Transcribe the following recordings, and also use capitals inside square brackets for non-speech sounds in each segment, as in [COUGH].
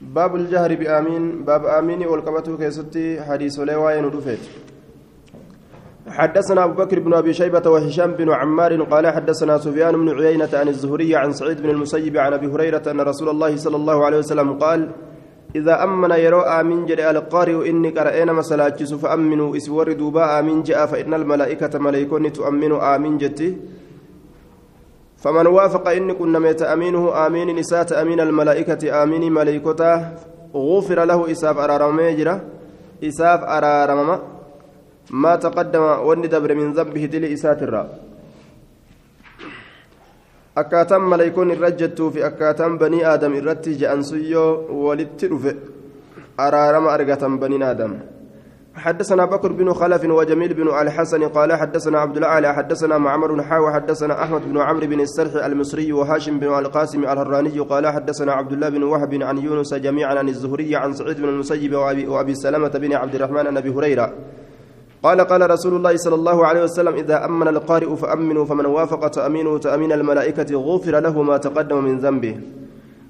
باب الجهر بآمين باب آمين والقبته كيستي حديث ولا وين رفيت حدثنا أبو بكر بن أبي شيبة وهشام بن عمار قال حدثنا سفيان بن عيينة عن الزهري عن سعيد بن المسيب عن أبي هريرة أن رسول الله صلى الله عليه وسلم قال إذا أمن يرو آمين جري القارئ إني قرأنا مسلاجس فأمنوا إسور دوبا آمين جاء فإن الملائكة ملائكون تؤمن آمين جتي. فمن وافق إن كنا ميت أمينه آمين نسات أمين الملائكة آمين ملائكته غفر له إساف أرارم ميجرة إساف أرارم ما تقدم وني دبر من ذنبه دل إسات الرا. akkaataan maleeykoon irra jettuu fi akkaataan banii aadam irratti je'ansuyyoo walitti dhufe araarama حدثنا بكر بن خلف وجميل بن الحسن قال حدثنا عبد الاعلى حدثنا معمر حا وحدثنا أحمد بن عمرو بن السرح المصري وهاشم بن القاسم الهراني قال حدثنا عبد الله بن وهب عن يونس جميعا عن الزهري عن سعيد بن المسيب وابي, وأبي سلمة بن عبد الرحمن عن أبي هريرة. قال قال رسول الله صلى الله عليه وسلم إذا أمن القارئ فأمنوا فمن وافق تأمينه تأمين الملائكة غفر له ما تقدم من ذنبه.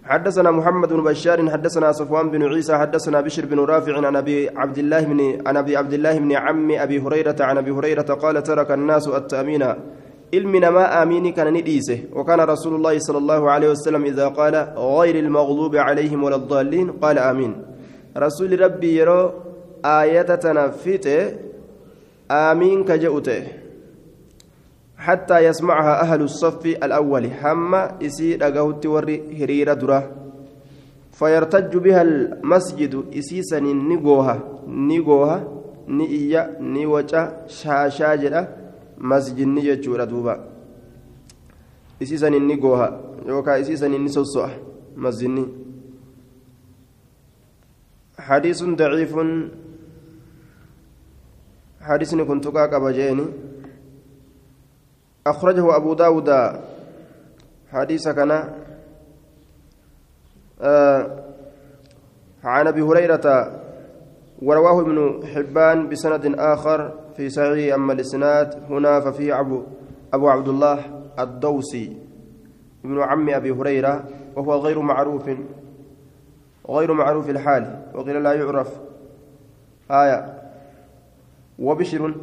حدثنا محمد بن بشار حدثنا صفوان بن عيسى حدثنا بشر بن رافع عن أبي عبد الله بن عن أبي عبد الله بن عم أبي هريرة عن أبي هريرة قال ترك الناس التأمين. علمنا ما امين كان نديسه. وكان رسول الله صلى الله عليه وسلم إذا قال غير المغضوب عليهم ولا الضالين قال آمين. رسول ربي يرى آية تنفته آمين كجؤته. حتى يسمعها أهل الصف الأول. حما إسي رقوت وري هريرة درة. فيرتج بها المسجد إسيسا نيغوها نيغوها نيئيا نيوجا شاشاجرة مسجد نيجورة دوبا. إسيسا نيغوها يوكا إسيسا نيسوسوها مسجد حديث ضعيف. حديثني كنت كاكا جيني. أخرجه أبو داود حديث كان آه عن أبي هريرة ورواه ابن حبان بسند آخر في صحيح أما الإسناد هنا ففيه أبو, أبو عبد الله الدوسي ابن عم أبي هريرة وهو غير معروف غير معروف الحال وقيل لا يعرف. آية. وبشر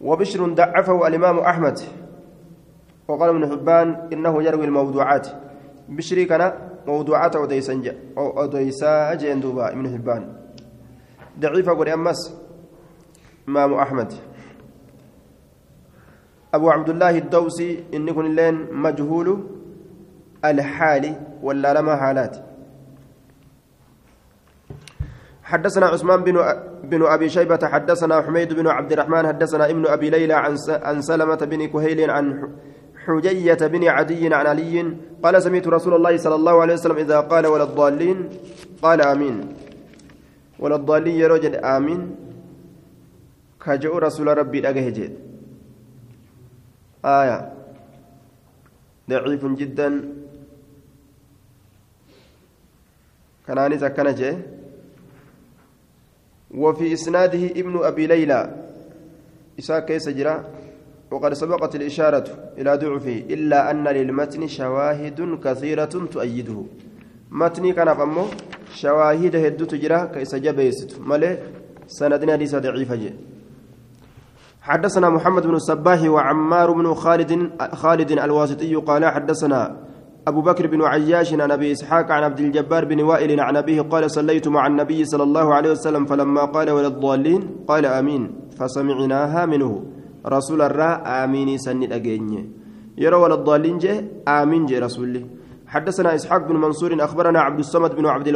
وبشر ضعفه الإمام أحمد. وقال ابن حبان إنه يروي الموضوعات. بشري كان موضوعات أوديسا أوديسا جين دوبا ابن حبان. ضعيف أقول أمس. إمام أحمد. أبو عبد الله الدوسي إن يكون لين مجهول الحالي ولا لما حالات. حدثنا عثمان بن بن أبي شيبة حدثنا حميد بن عبد الرحمن حدثنا ابن أبي ليلى عن عن سلمة بن كهيل عن حجية بن عدي عن علي قال سمعت رسول الله صلى الله عليه وسلم إذا قال ولا الضالين قال آمين. ولا الضالين يا رجل آمين. كجو رسول ربي أجهجت آية. ضعيف جدا. كان كان جه وفي إسناده ابن أبي ليلى. إساء كيس جرا. وقد سبقت الإشارة إلى ضعفه إلا أن للمتن شواهد كثيرة تؤيده. متني كان فمه شواهد هدو تجرا كيس جبيست. ملي سندنا ليس ضعيفة حدثنا محمد بن الصباح وعمار بن خالد خالد الواسطي قال حدثنا أبو بكر بن عياش عن أبي إسحاق عن عبد الجبار بن وائل عن أبيه قال صليت مع النبي صلى الله عليه وسلم فلما قال ولا الضالين قال آمين. فسمعناها منه. رسول الراء آمين سن الأجيني يرى ولا الضالين جه آمين جه رسول حدثنا إسحاق بن منصور أخبرنا عبد الصمد بن عبد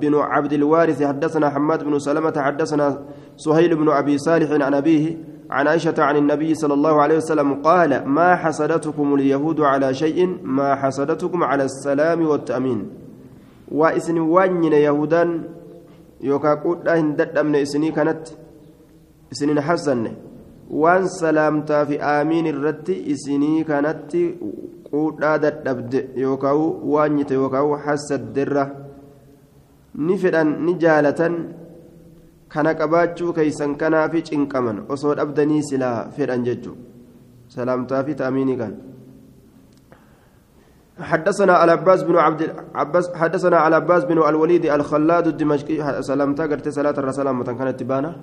بن عبد الوارث حدثنا حماد بن سلمة حدثنا سهيل بن أبي صالح عن أبيه عن عائشة عن النبي صلى الله عليه وسلم قال ما حسدتكم اليهود على شيء ما حسدتكم على السلام والتأمين. وإسن وانين يهودا يوكا قد هندد إسني كانت إسنين حسن وان سلامتا في آمين الرد إسني كانت قد دد يوكا وانيت يوكا حسد درة. نفدا نجالة kana qabaachuu keeysan kanaafi cinqaman osoo dhabdanii silaa fedhan jechu salaamtaa fi taamiinii kan. حدثنا على عباس بن عبد عباس حدثنا على عباس بن الوليد الخلاد الدمشقي سلامتا قرت صلاة الرسول كانت تبانا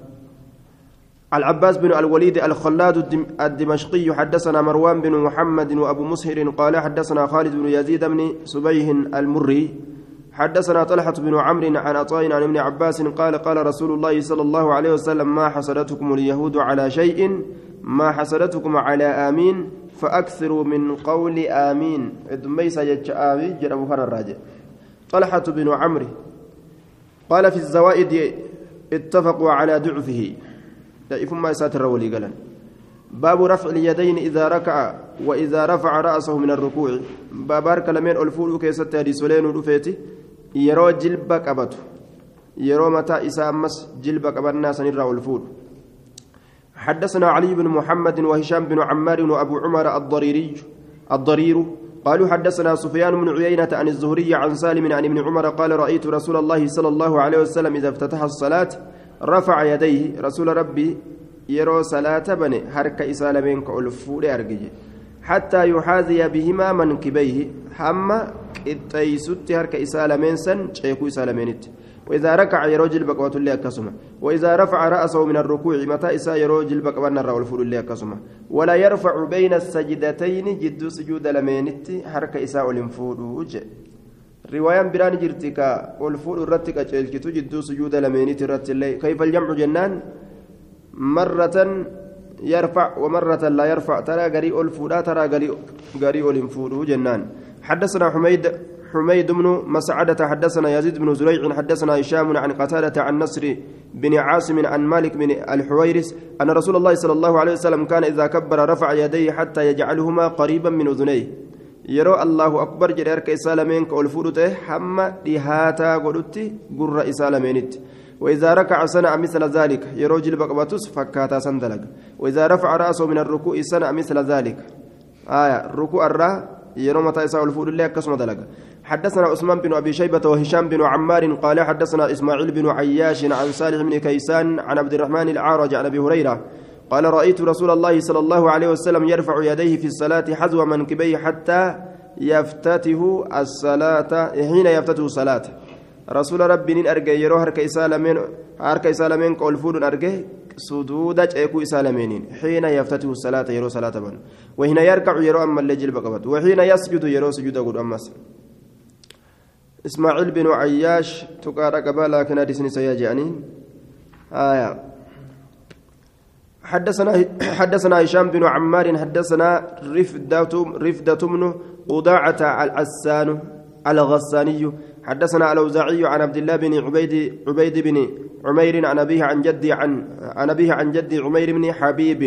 العباس بن الوليد الخلاد الدمشقي حدثنا مروان بن محمد وابو مسهر قال حدثنا خالد بن يزيد بن سبيه المري حدثنا طلحة بن عمرو عن عطاء عن ابن عباس قال قال رسول الله صلى الله عليه وسلم ما حسدتكم اليهود على شيء؟ ما حسدتكم على آمين؟ فأكثروا من قول آمين. دميس يج آمين هنا الراجع. طلحة بن عمرو قال في الزوائد اتفقوا على ضعفه. ضعيفما يساتر ولي قال باب رفع اليدين إذا ركع وإذا رفع رأسه من الركوع. بابارك لمن ألفول كيست هذه سلين ودفيتي yeroo jilba qabatu yeroo mataa isaa ammas jilba qabannaa sanirraa ol fuudhu. حدثنا علي بن محمد وهشام بن عمار وأبو عمر الضريري الضرير. قالوا حدثنا سفيان بن عيينة عن الزهري عن سالم عن ابن عمر قال رأيت رسول الله صلى الله عليه وسلم إذا افتتح الصلاة رفع يديه. رسول ربي يرو صلاة بني حركة إسالمين كألفور أرجي حتى يحاذي بهما منكبيه. حما qixxeeysutti harka isaa lameen san ceekuu isaa lameenitti وإذا ركع يرو جلب قوات الله وإذا رفع رأسه من الركوع متى إسا يرو جلب قوانا الرأول فول الله ولا يرفع بين السجدتين جد سجود لمينت حركة إساء الانفود رواية بران جرتك والفول رتك أجلكت جد سجود لمينت رت الله كيف الجمع جنان مرة يرفع ومرة لا يرفع ترى قري الفودا ترى قري قري الانفود جنان حدثنا حميد حميد بن مسعدة حدثنا يزيد بن زريع حدثنا هشام عن قتادة عن نصر بن عاصم عن مالك بن الحويرس أن رسول الله صلى الله عليه وسلم كان إذا كبر رفع يديه حتى يجعلهما قريبا من أذنيه. يرى الله أكبر جريرك إسالمين كألفودته حما دهاتا قلت قر إسالمينت وإذا ركع صنع مثل ذلك يرى جلب قبطس فكاتا سندلق. وإذا رفع رأسه من الركوع صنع مثل ذلك. آية ركوع الرّ يرو متى يساء الفود الله كسم دلق حدثنا عثمان بن أبي شيبة وهشام بن عمار قال حدثنا إسماعيل بن عياش عن صالح بن كيسان عن عبد الرحمن العارج عن أبي هريرة. قال رأيت رسول الله صلى الله عليه وسلم يرفع يديه في الصلاة حذو منكبيه حتى يفتته الصلاة حين يفتته الصلاة. رسول ربي ارجى يرو هرك اسالمين هرك إسالمين قول فود ارجى سدود ايكو إسالمين. حين يفتته الصلاة يرو صلاة بن. وحين يركع يرو أما اللجل بقبت وحين يسجد يرو سجود قد امس إسماعيل بن عياش تقارا قبا لكن حديث سيجاني آية. حدثنا حدثنا هشام بن عمار حدثنا رفدة رفدة بن قضاعة العسان الغساني حدثنا الأوزاعي عن عبد الله بن عبيد عبيد بن عمير عن أبيه عن جدي عن عن أبيه عن جدي عمير بن حبيب.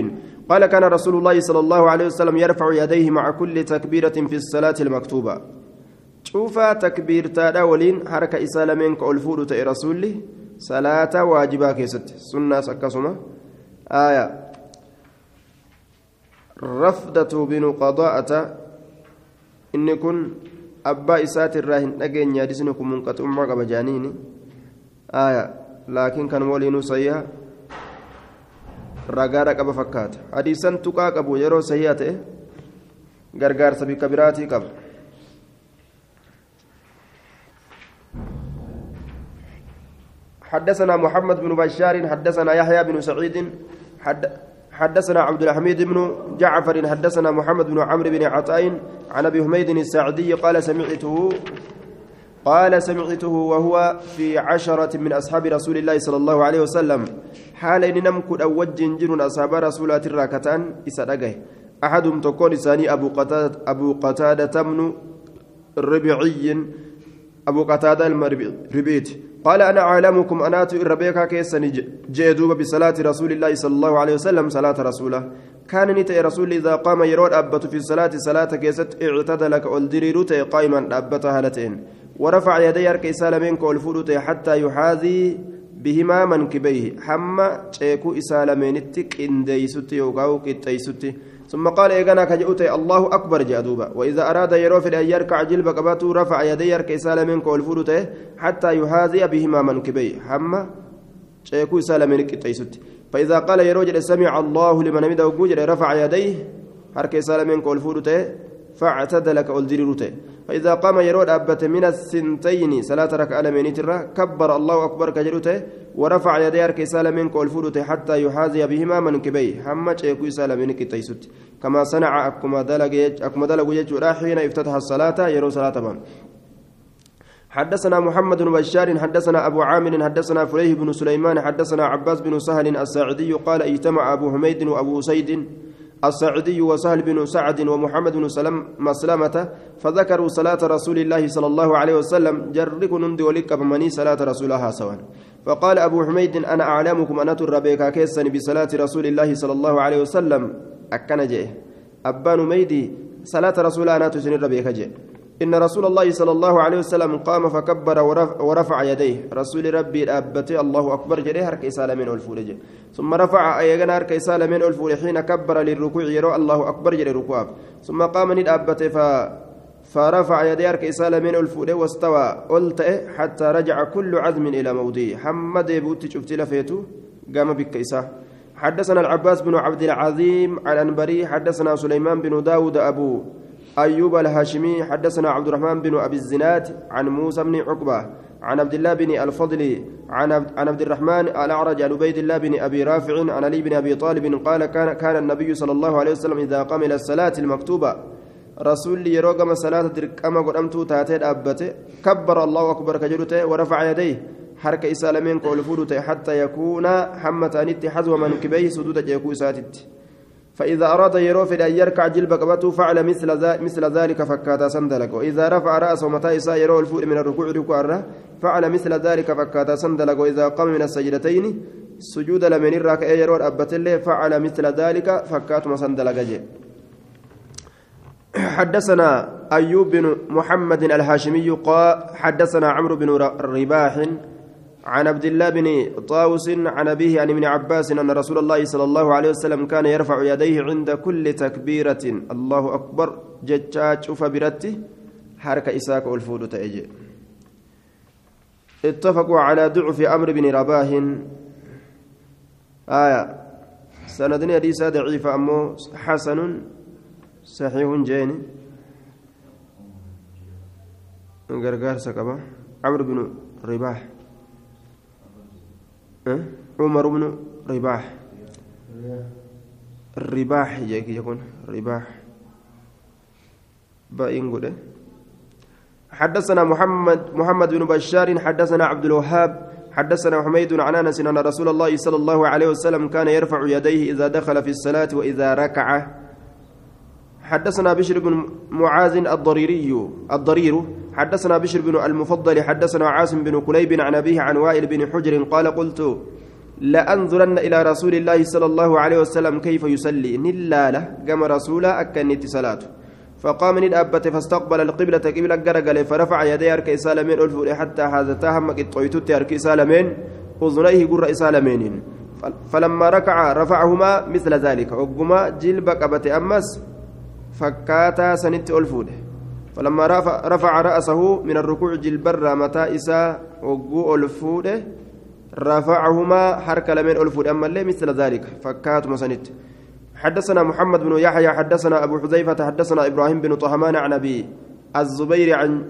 قال كان رسول الله صلى الله عليه وسلم يرفع يديه مع كل تكبيرة في الصلاة المكتوبة. شوف تكبير تادا ولين حركة إسالمين كألفود تأي رسولي. صلاة واجبة كيست. سنة سكسمة آية. رفدة بن قضاءة. إن كن abbaa isaatirraa hin dhageenye hadisni kun munqaxummaa qaba jaaniini aya laakiin kan waliinuu sayyaa ragaadha qaba fakkaata hadiisan tuqaa qabu yeroo sayyaa ta'e gargaarsa bikka biraatii qaba حدثنا محمد بن بشار حدثنا يحيى بن سعيد حد حدثنا عبد الحميد بن جعفر حدثنا محمد بن عمرو بن عطاء عن أبي حميد الساعدي قال سمعته قال سمعته وهو في عشرة من أصحاب رسول الله صلى الله عليه وسلم. حال إن نمكد أو وجن أصحاب رسول الراكتان إسرقه أحدهم تكون ثاني أبو قتادة أبو قتادة بن ربيعي أبو قتادة المربيت قال أنا أعلمكم أنات الربيكا كيسني جئدوب بصلاة رسول الله صلى الله عليه وسلم صلاة رسوله. كان نتي رسول إذا قام يرود أبت في الصلاة صلاة كيست اعتدل كالدريروت قائما أبت هالتين. ورفع يدي أركي سالمين كالفلوت حتى يحاذي بهما منكبيه. حما تشيكو إسالمين التك إنديستي يوقعو كتيستي ثم قال إيغانا كجؤتي الله أكبر جادوبا وإذا أراد يروفد أن يركع جلب قباته رفع يدي أركي سالمين كالفلوت حتى يحاذي بهما منكبيه. حما تشيكو إسالمين كتيستي فإذا قال يروج سمع الله لمن وجود رفع يديه حركة سالمين كل فودته فاعتدل كأولدريروته فإذا قام يرود أبت من السنتين صلاة ركعة لمن ترى كبر الله أكبر كجروته ورفع يديه أركي سالمين كولفوته حتى يحاذي بهما منكبيه حمد يكوي سالمين كتيسوت كما صنع أكما دلق أكما دلق حين افتتح الصلاة يرو صلاة بام حدثنا محمد بن بشار حدثنا أبو عامر حدثنا فليه بن سليمان حدثنا عباس بن سهل الساعدي قال اجتمع أبو حميد وأبو سيد السعدي وسهل بن سعد ومحمد بن سلم مسلمة فذكروا صلاة رسول الله صلى الله عليه وسلم. جرك نندي ولك بمني صلاة رسولها سواء. فقال أبو حميد أنا أعلمكم أن تربيك كيسا بصلاة رسول الله صلى الله عليه وسلم. أكن جئ. أبان ميدي صلاة رسولها أنا تسني ربيك جئ. إن رسول الله صلى الله عليه وسلم قام فكبر ورفع يديه. رسول ربي أبتي الله أكبر جريه هرك إسالة من الفول ثم رفع أيغنا هرك إسالة من الفول حين كبر للركوع يرى الله أكبر جري ركوع ثم قام ند أبتي ف فرفع يديه هرك إسالة من الفول واستوى قلت حتى رجع كل عزم إلى موضعه. حمد بوتي شفت لفيته قام بك إساه حدثنا العباس بن عبد العظيم على أنبري حدثنا سليمان بن داود أبو أيوب الهاشمي حدثنا عبد الرحمن بن أبي الزناد عن موسى بن عقبة عن عبد الله بن الفضل عن عن عبد الرحمن الأعرج عن عبيد الله بن أبي رافع عن علي بن أبي طالب قال كان كان النبي صلى الله عليه وسلم إذا قام إلى الصلاة المكتوبة. رسول يروقم صلاة دركما قدمت تاتي أبته كبر الله أكبر كجرته ورفع يديه. حركة إسالمين قول فودته حتى يكون حمتان حزو منكبيه سدود جيكو ساتت. فإذا أراد يروفد أن يركع جلب قبته فعل مثل مثل ذلك فكاتا سندلك. وإذا رفع رأسه متى إساء الفوق من الركوع ركوع فعل مثل ذلك فكاتا سندلك. وإذا قام من السجدتين سجود لمن الراك يرو أبت فعل مثل ذلك فكات مسندلك حدثنا أيوب بن محمد الهاشمي قال حدثنا عمرو بن رباح عن عبد الله بن طاووس عن أبيه عن ابن عباس أن رسول الله صلى الله عليه وسلم كان يرفع يديه عند كل تكبيرة. الله أكبر. جتشاج فبرته حركة إساك والفود تأجي. اتفقوا على ضعف أمر بن رباه آية. سندني حديث ضعيف أمو حسن. صحيح جيني. غرغار سكبا. عمرو بن رباح. عمر بن رباح. رباح يكون رباح. بائن حدثنا محمد محمد بن بشار حدثنا عبد الوهاب حدثنا حميد عن أنس أن رسول الله صلى الله عليه وسلم كان يرفع يديه إذا دخل في الصلاة وإذا ركع. حدثنا بشر بن معاذ الضريري الضرير. حدثنا بشر بن المفضل حدثنا عاصم بن قليب عن أبيه عن وائل بن حجر قال قلت لأنظرن إلى رسول الله صلى الله عليه وسلم كيف يصلي؟ نلا له قام رسولا أكنت صلاته. فقام ندأبت فاستقبل القبلة قبلة قرقل فرفع يديه أرك إسالمين ألف حتى حازتها مكت طويتت أرك إسالمين أذنيه قر إسالمين. فلما ركع رفعهما مثل ذلك وقما جلب قبت أمس فكاتا سنت ألفوده فلما رفع, رفع رأسه من الركوع جلبر متى إسا وقو ألفوده رفعهما حركة لمن ألفود. أما اللي مثل ذلك فكات مسنت حدثنا محمد بن يحيى حدثنا أبو حذيفة حدثنا إبراهيم بن طهمان عن أبي الزبير عن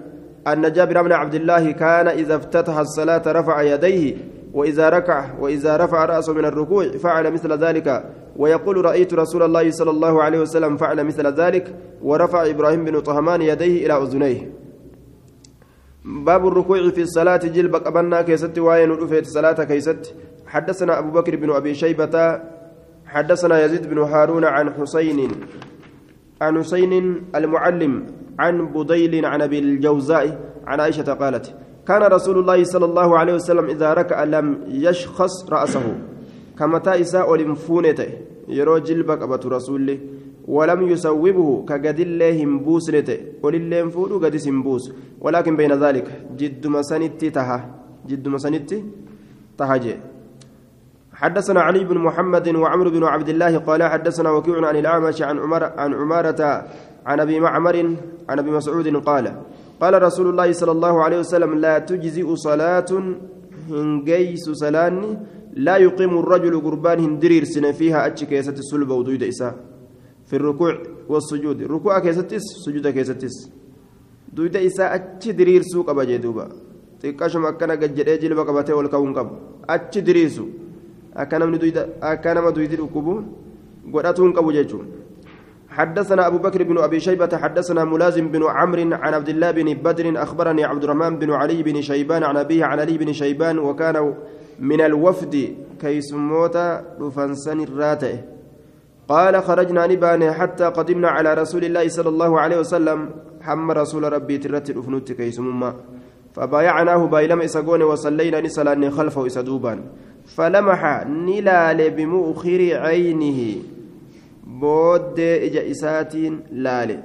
أن جابر بن عبد الله كان إذا افتتح الصلاة رفع يديه وإذا ركع وإذا رفع رأسه من الركوع فعل مثل ذلك. ويقول رأيت رسول الله صلى الله عليه وسلم فعل مثل ذلك ورفع إبراهيم بن طهمان يديه إلى أذنيه. باب الركوع في الصلاة jilba qabannaa keessatti وين رفعت الصلاة keessatti. حدثنا أبو بكر بن أبي شيبة حدثنا يزيد بن هارون عن حسين عن حسين المعلم عن بديل عن أبي الجوزاء عن عائشة قالت كان رسول الله صلى الله عليه وسلم إذا ركع لم يشخص رأسه. كمتى إساء ولمفونته يرو جلب قبة رسول ولم يسوبه كقد الله بوسنته ولله فودو قد سنبوس ولكن بين ذلك جد مسنتي تها. جد مسنتي تهجي حدثنا علي بن محمد وعمر بن عبد الله قال حدثنا وكيع عن الأعمش عن عمر عن عمارة عن أبي معمر عن أبي مسعود قال قال رسول الله صلى الله عليه وسلم لا تجزئ صلاة هنجيس سلاني لا يقيم الرجل قربان هندرير سنة فيها أتشكيسة السلبة ودويد إساء. في الركوع والسجود ركوع كيستس سجود كيستس دويدا إساء أتش درير سوق أبا جدوبا xiqqashuma akkana gajjedhee jilba qabatee ol ka'uun qabu achi diriisu akka namni akka nama duydi dhukkubu godhatuun qabu jechuun حدثنا أبو بكر بن أبي شيبة حدثنا ملازم بن عمرو عن عبد الله بن بدر أخبرني عبد الرحمن بن علي بن شيبان عن أبيه عن علي بن شيبان وكان من الوفد كيسموت رفنسن الراتئ قال خرجنا نبان حتى قدمنا على رسول الله صلى الله عليه وسلم. حم رسول ربي ترت الأفنوت كيسمما فبايعناه بايلم إسقون وصلينا نسلان خلفه إسدوبان فلمح نلال بمؤخر عينه. بود إجا إساتين لالي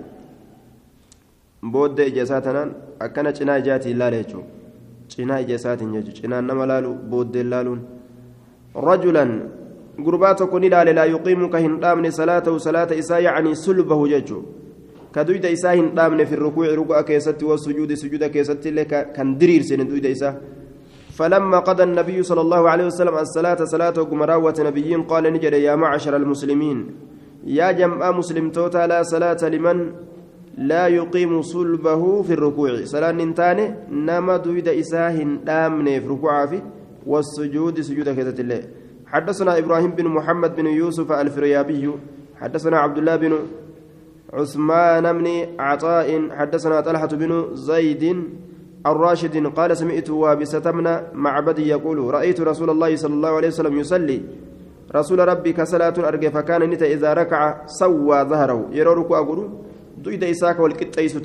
بود إجا إساتنا أكنا جنا جاتي لالي جو جنا إجا إساتين يجو جنا نما لالو بود لالون رجلا قرباتك نلال لا يقيم كهن صلاته صلاة إسا يعني سلبه ججو كدويدا إساه دامن في الركوع ركوع كيست والسجود سجود كيست لك كان درير سن دويدا إساه فلما قضى النبي صلى الله عليه وسلم الصلاة صلاة قمراوة نبيين قال نجد يا معشر المسلمين يا جمع مسلم توتا لا صلاة لمن لا يقيم صلبه في الركوع. صلاة ننتاني نما دويدا إساه دامن في ركوع في والسجود سجود كيست الله. حدثنا إبراهيم بن محمد بن يوسف الفريابي. حدثنا عبد الله بن عثمان بن عطاء. حدثنا طلحة بن زيد الراشد قال سمعت وابسة بن معبد يقول رأيت رسول الله صلى الله عليه وسلم يصلي رسول ربي كصلاة أرجع فكان نتا إذا ركع سوى ظهره. يرورك أقول دويد إساك والكتيس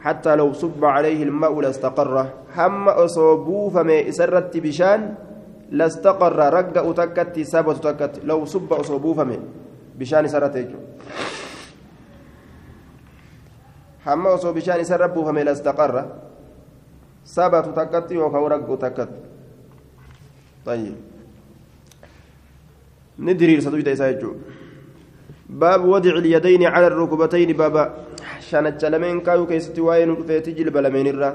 حتى لو صب عليه الماء لاستقر. هم أصابوه فما إسرت بشان لاستقر. رجع تكت سابت تكت لو صب أصابوه فما بشان سرت hamma osoo bishaan isa irra buufame lastaqarra sabatu takkatti yookaan raggu takkatti طيب. ندري صدوية إساء باب وضع اليدين على الركبتين. بابا شانت لمن كايو كيستي وين فيتجل بلمين الرا.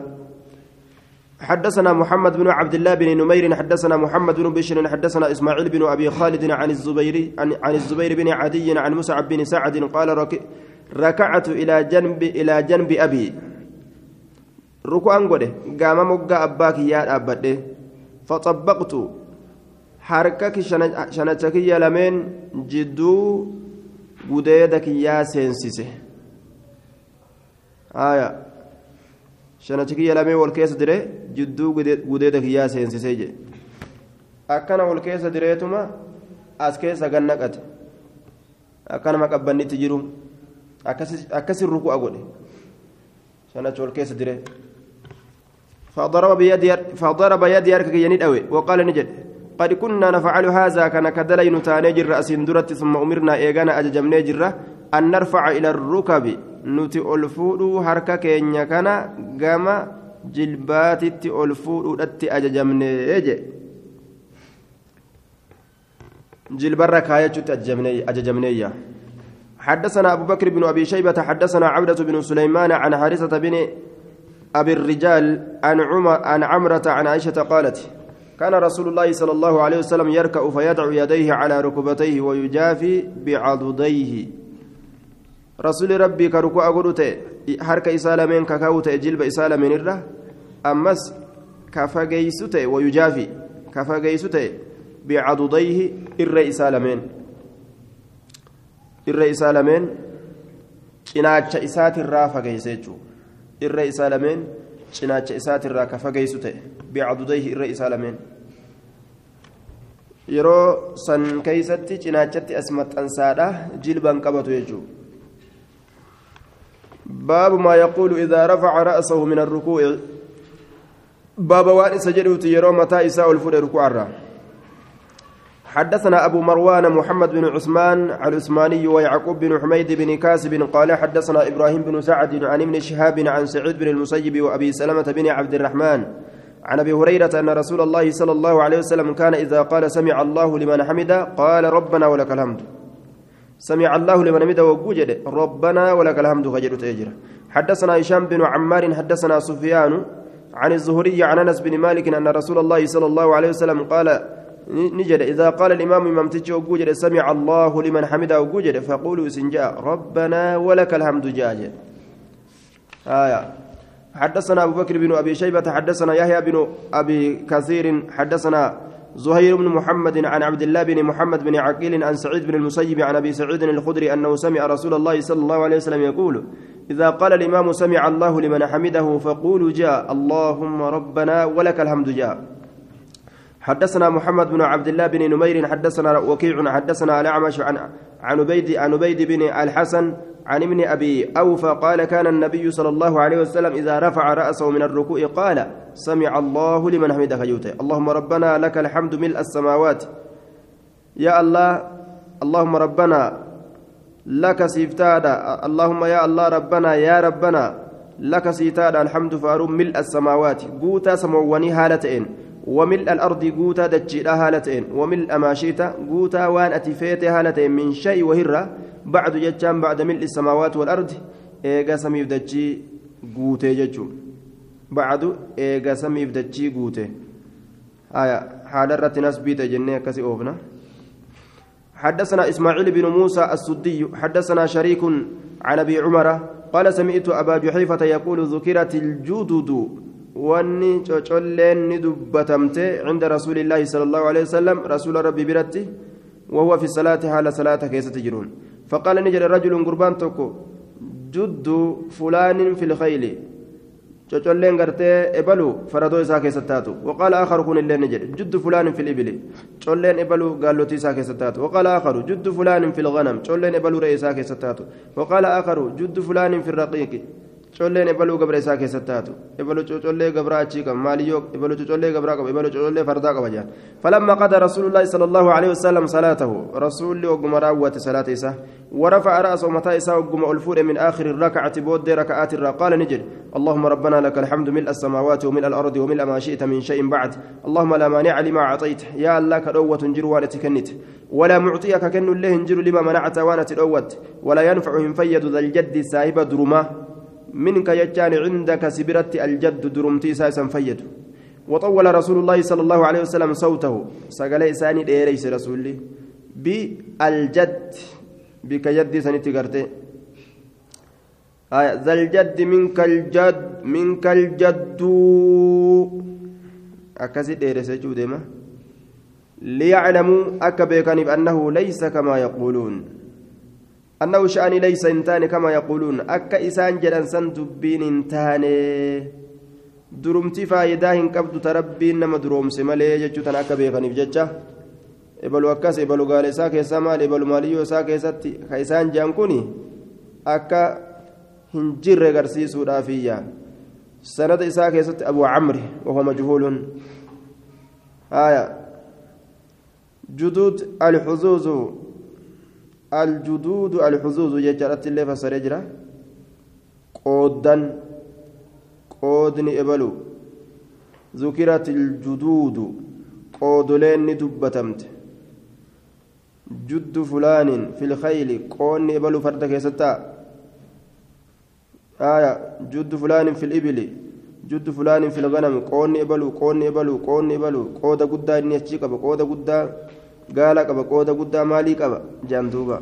حدثنا محمد بن عبد الله بن نمير. حدثنا محمد بن بشر. حدثنا إسماعيل بن أبي خالد عن الزبير عن, عن الزبير بن عدي عن مسعب بن سعد قال ركعت إلى جنب إلى جنب أبي. ركوعا قده قام مقا أباك يا أبده فطبقت. حركك شنتك يا لمن جدو قديدك يا سينسيسه آية شنتك يا لمن والكيس دري جدو قديدك يا سينسيسه جي akkana ol keessa direetuma as keessa gannaqate akkanama qabbannitti jiru akkasin ruku'a godhe shanacha ol keessa dire فضرب بيدي فضرب يدي أركك يندأوي وقال نجد قد كنا نفعل هذا كان كدلي نتاني جرة أسندرت ثم أمرنا إيغانا أججمني جرة أن نرفع إلى الركب نتي ألفودو حركة كينيا كان قام جلباتي ألفودو أتي أججمني جلبرة كاية أججمني حدثنا أبو بكر بن أبي شيبة حدثنا عبدة بن سليمان عن حارثة بن أبي الرجال عن عمر عن عمرة عن عائشة قالت كان رسول الله صلى الله عليه وسلم يركع فيدع يديه على ركبتيه ويجافي بعضديه. رسول ربي كركوع قلت حركة إسالمين ككاوت جلب إسالمين الره أمس كفاجيسوت ويجافي كفاجيسوت بعضديه إر إسالمين isaa lameen cinaacha isaatirraa fageeyse jechuudha irra isaa lameen cinaacha isaatirraa ka fageeysu ta'e bicadudayhi irra isaa lameen yeroo san keeysatti cinaachatti as maxxansaadha jilban qabatu jechuudha باب ما يقول إذا رفع رأسه من الركوع باب وان سجدت يرى متى إساء الفود ركوع الرّ حدثنا أبو مروان محمد بن عثمان العثماني ويعقوب بن حميد بن كاسب قال حدثنا إبراهيم بن سعد عن ابن شهاب عن سعيد بن المسيب وأبي سلمة بن عبد الرحمن. عن أبي هريرة أن رسول الله صلى الله عليه وسلم كان إذا قال سمع الله لمن حمده قال ربنا ولك الحمد. سمع الله لمن حمده وجد ربنا ولك الحمد خجل تأجر حدثنا هشام بن عمار حدثنا سفيان عن الزهري عن أنس بن مالك أن رسول الله صلى الله عليه وسلم قال نجد إذا قال الإمام إمام تجي وجد سمع الله لمن حمده وجد فقولوا سنجاء ربنا ولك الحمد جاء آية. حدثنا أبو بكر بن أبي شيبة حدثنا يحيى بن أبي كثير حدثنا زهير بن محمد عن عبد الله بن محمد بن عقيل عن سعيد بن المسيب عن أبي سعيد الخدري أنه سمع رسول الله صلى الله عليه وسلم يقول إذا قال الإمام سمع الله لمن حمده فقولوا جاء اللهم ربنا ولك الحمد جاء. حدثنا محمد بن عبد الله بن نمير حدثنا وكيع حدثنا الأعمش عن عن عبيد عن عبيد بن الحسن عن ابن أبي أوفى قال كان النبي صلى الله عليه وسلم إذا رفع رأسه من الركوع قال سمع الله لمن حمده يوته اللهم ربنا لك الحمد ملء السماوات. يا الله اللهم ربنا لك سيفتادا اللهم يا الله ربنا يا ربنا لك سيتادا الحمد فاروم ملء السماوات. قوتا سمواني هالتين وملء الأرض قوتا دجيلا هالتين وملء ما شئت قوتا وان أتفيت هالتين من شيء وهرة بعد جتان بعد ملء السماوات والأرض. إيغا سميف دجي قوتي ججو. بعد إيغا سميف دجي قوتي. آية حال الرتناس بيت جنة كسي أوفنا. حدثنا إسماعيل بن موسى السدي. حدثنا شريك عن أبي عمر. قال سمعت أبا جحيفة يقول ذكرت الجدد واني تشولين ندبتمت عند رسول الله صلى الله عليه وسلم رسول ربي برتي وهو في الصلاة حال صلاة كيس تجرون فقال نجر رجل قربان تكو جد فلان في الخيل cocolleen gartee ebalu faradoo isaa keessatti taatu waqaala aakaru kun illee ni jedhe juddu fulaanin fil ibili colleen ebalu gaallotii isaa keessatti taatu waqaala aakaru juddu fulaanin fil ganam colleen ebalu re'ee isaa keessatti taatu waqaala aakaru juddu fulaanin fil raqiiqi colleen ebaluu gabra isaa keessatti taatu ebalu cocollee gabraa achii qaba maaliyyoo ebalu cocollee gabraa qaba ebalu cocollee fardaa qaba jaan falamma qada rasuulullaahi sala allaahu aleyhi wasalam salaatahu rasuulli ogguma raawwate salaata isaa ورفع رأسه متى إساء قم ألفور من آخر الركعة بود ركعات قال نجد اللهم ربنا لك الحمد ملء السماوات وملء الأرض وملء ما شئت من شيء بعد اللهم لا مانع لما أعطيت يا الله كروة جر وانتكنت ولا معطيك كن الله جر لما منعت وانت الأوت ولا ينفع من فيد ذا الجد سايب درما منك يجان عندك سبرت الجد درمتي ساسا فيد. وطول رسول الله صلى الله عليه وسلم صوته. سقال إساني ديريس رسولي بالجد بك يدي سنتي قرتي آية ذا الجد منك الجد منك الجد. أكاسي ديريس جودما ليعلموا أكبيكني بأنه ليس كما يقولون. أنه شأن ليس إنتان كما يقولون. أكا إسان جلن سن دبين إنتان درمتي فايدا هن قبض تربين نما درومس مالي جتشتن أكا بيغني بجتشا إبلو أكاس إبلو قال إساك إسامال إبلو ماليو إساك إساتي كإسان جانكوني أكا هنجر غرسيسو رافيا سند إساك إساتي أبو عمرو وهو مجهول. آية. جدود الحظوظ. الجدود الحظوظ ججرت اللي فسر جرا قودن قودني إبلو. ذكرت الجدود قودلين دبتمت. جد فلان في الخيل قوني إبلو فردك يستا آية جد فلان في الإبل. جد فلان في الغنم قوني إبلو قوني إبلو قوني إبلو. قود قدا إني قود قدا. Gaala qaba qooda guddaa maalii qaba jaan duuba.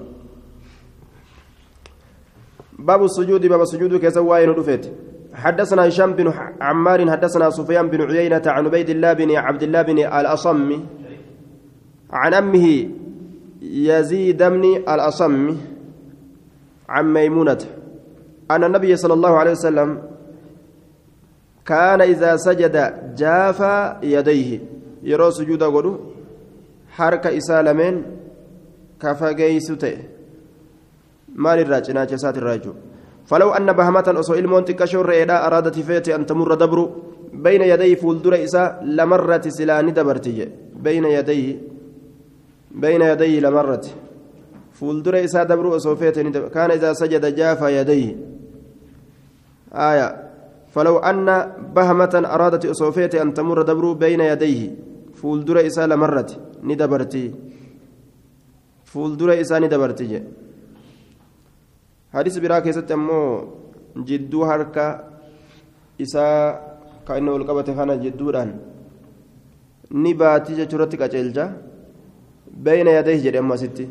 باب السجود باب السجود keessa واين رفيت حدثنا هشام بن عمار حدثنا سفيان بن عيينة عن عبيد الله بن عبد الله بن الأصم عن عمه يزيد بن الأصم عن ميمونة أن النبي صلى الله عليه وسلم كان إذا سجد جافى يديه يرى سجود قدو harka isaa lameen ka fageeysu ta'e maalirraa cinaacha isaatirraa jechuudha فلو أن بهمة أصو إلمون تكشور رئيدا أرادت فيتي أن تمر دبر بين يديه فولدر إساء لمرة سلاني دبرتي بين يديه بين يديه لمرة فولدر إساء دبر أصو فيتي كان إذا سجد جاف يديه آية فلو أن بهمة أرادت أصو فيتي أن تمر دبر بين يديه fuuldura isaa lamarratti ni dabarti fuuldura isaa ni dabarti je hadis biraa keessatti ammoo jidduu harka isaa kan inni ol qabate kana jidduudhaan ni baatii jechuurratti qaceelcha bayna yadayhi jedhe amma asitti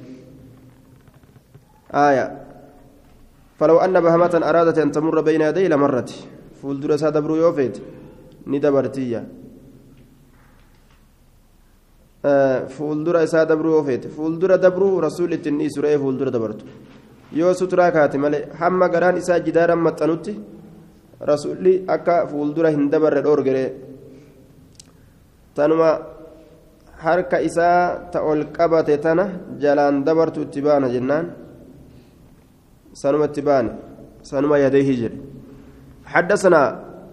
آية فلو أن بهمة أرادت أن تمر بين يديه لمرت فولدر سادبرو يوفيت ندبرتية fuuldura isaa dabruu yoo feete fuuldura dabruu rasuulitti inni suree fuuldura dabartu yoo suturaa kaate malee hamma garaan isaa jidaaran maxxanutti rasuulli akka fuuldura hin dabarre dhoorgeree tanuma harka isaa ta ol qabate tana jalaan dabartu itti baana jennaan sanuma itti baane sanuma yadeehi jedhe حدثنا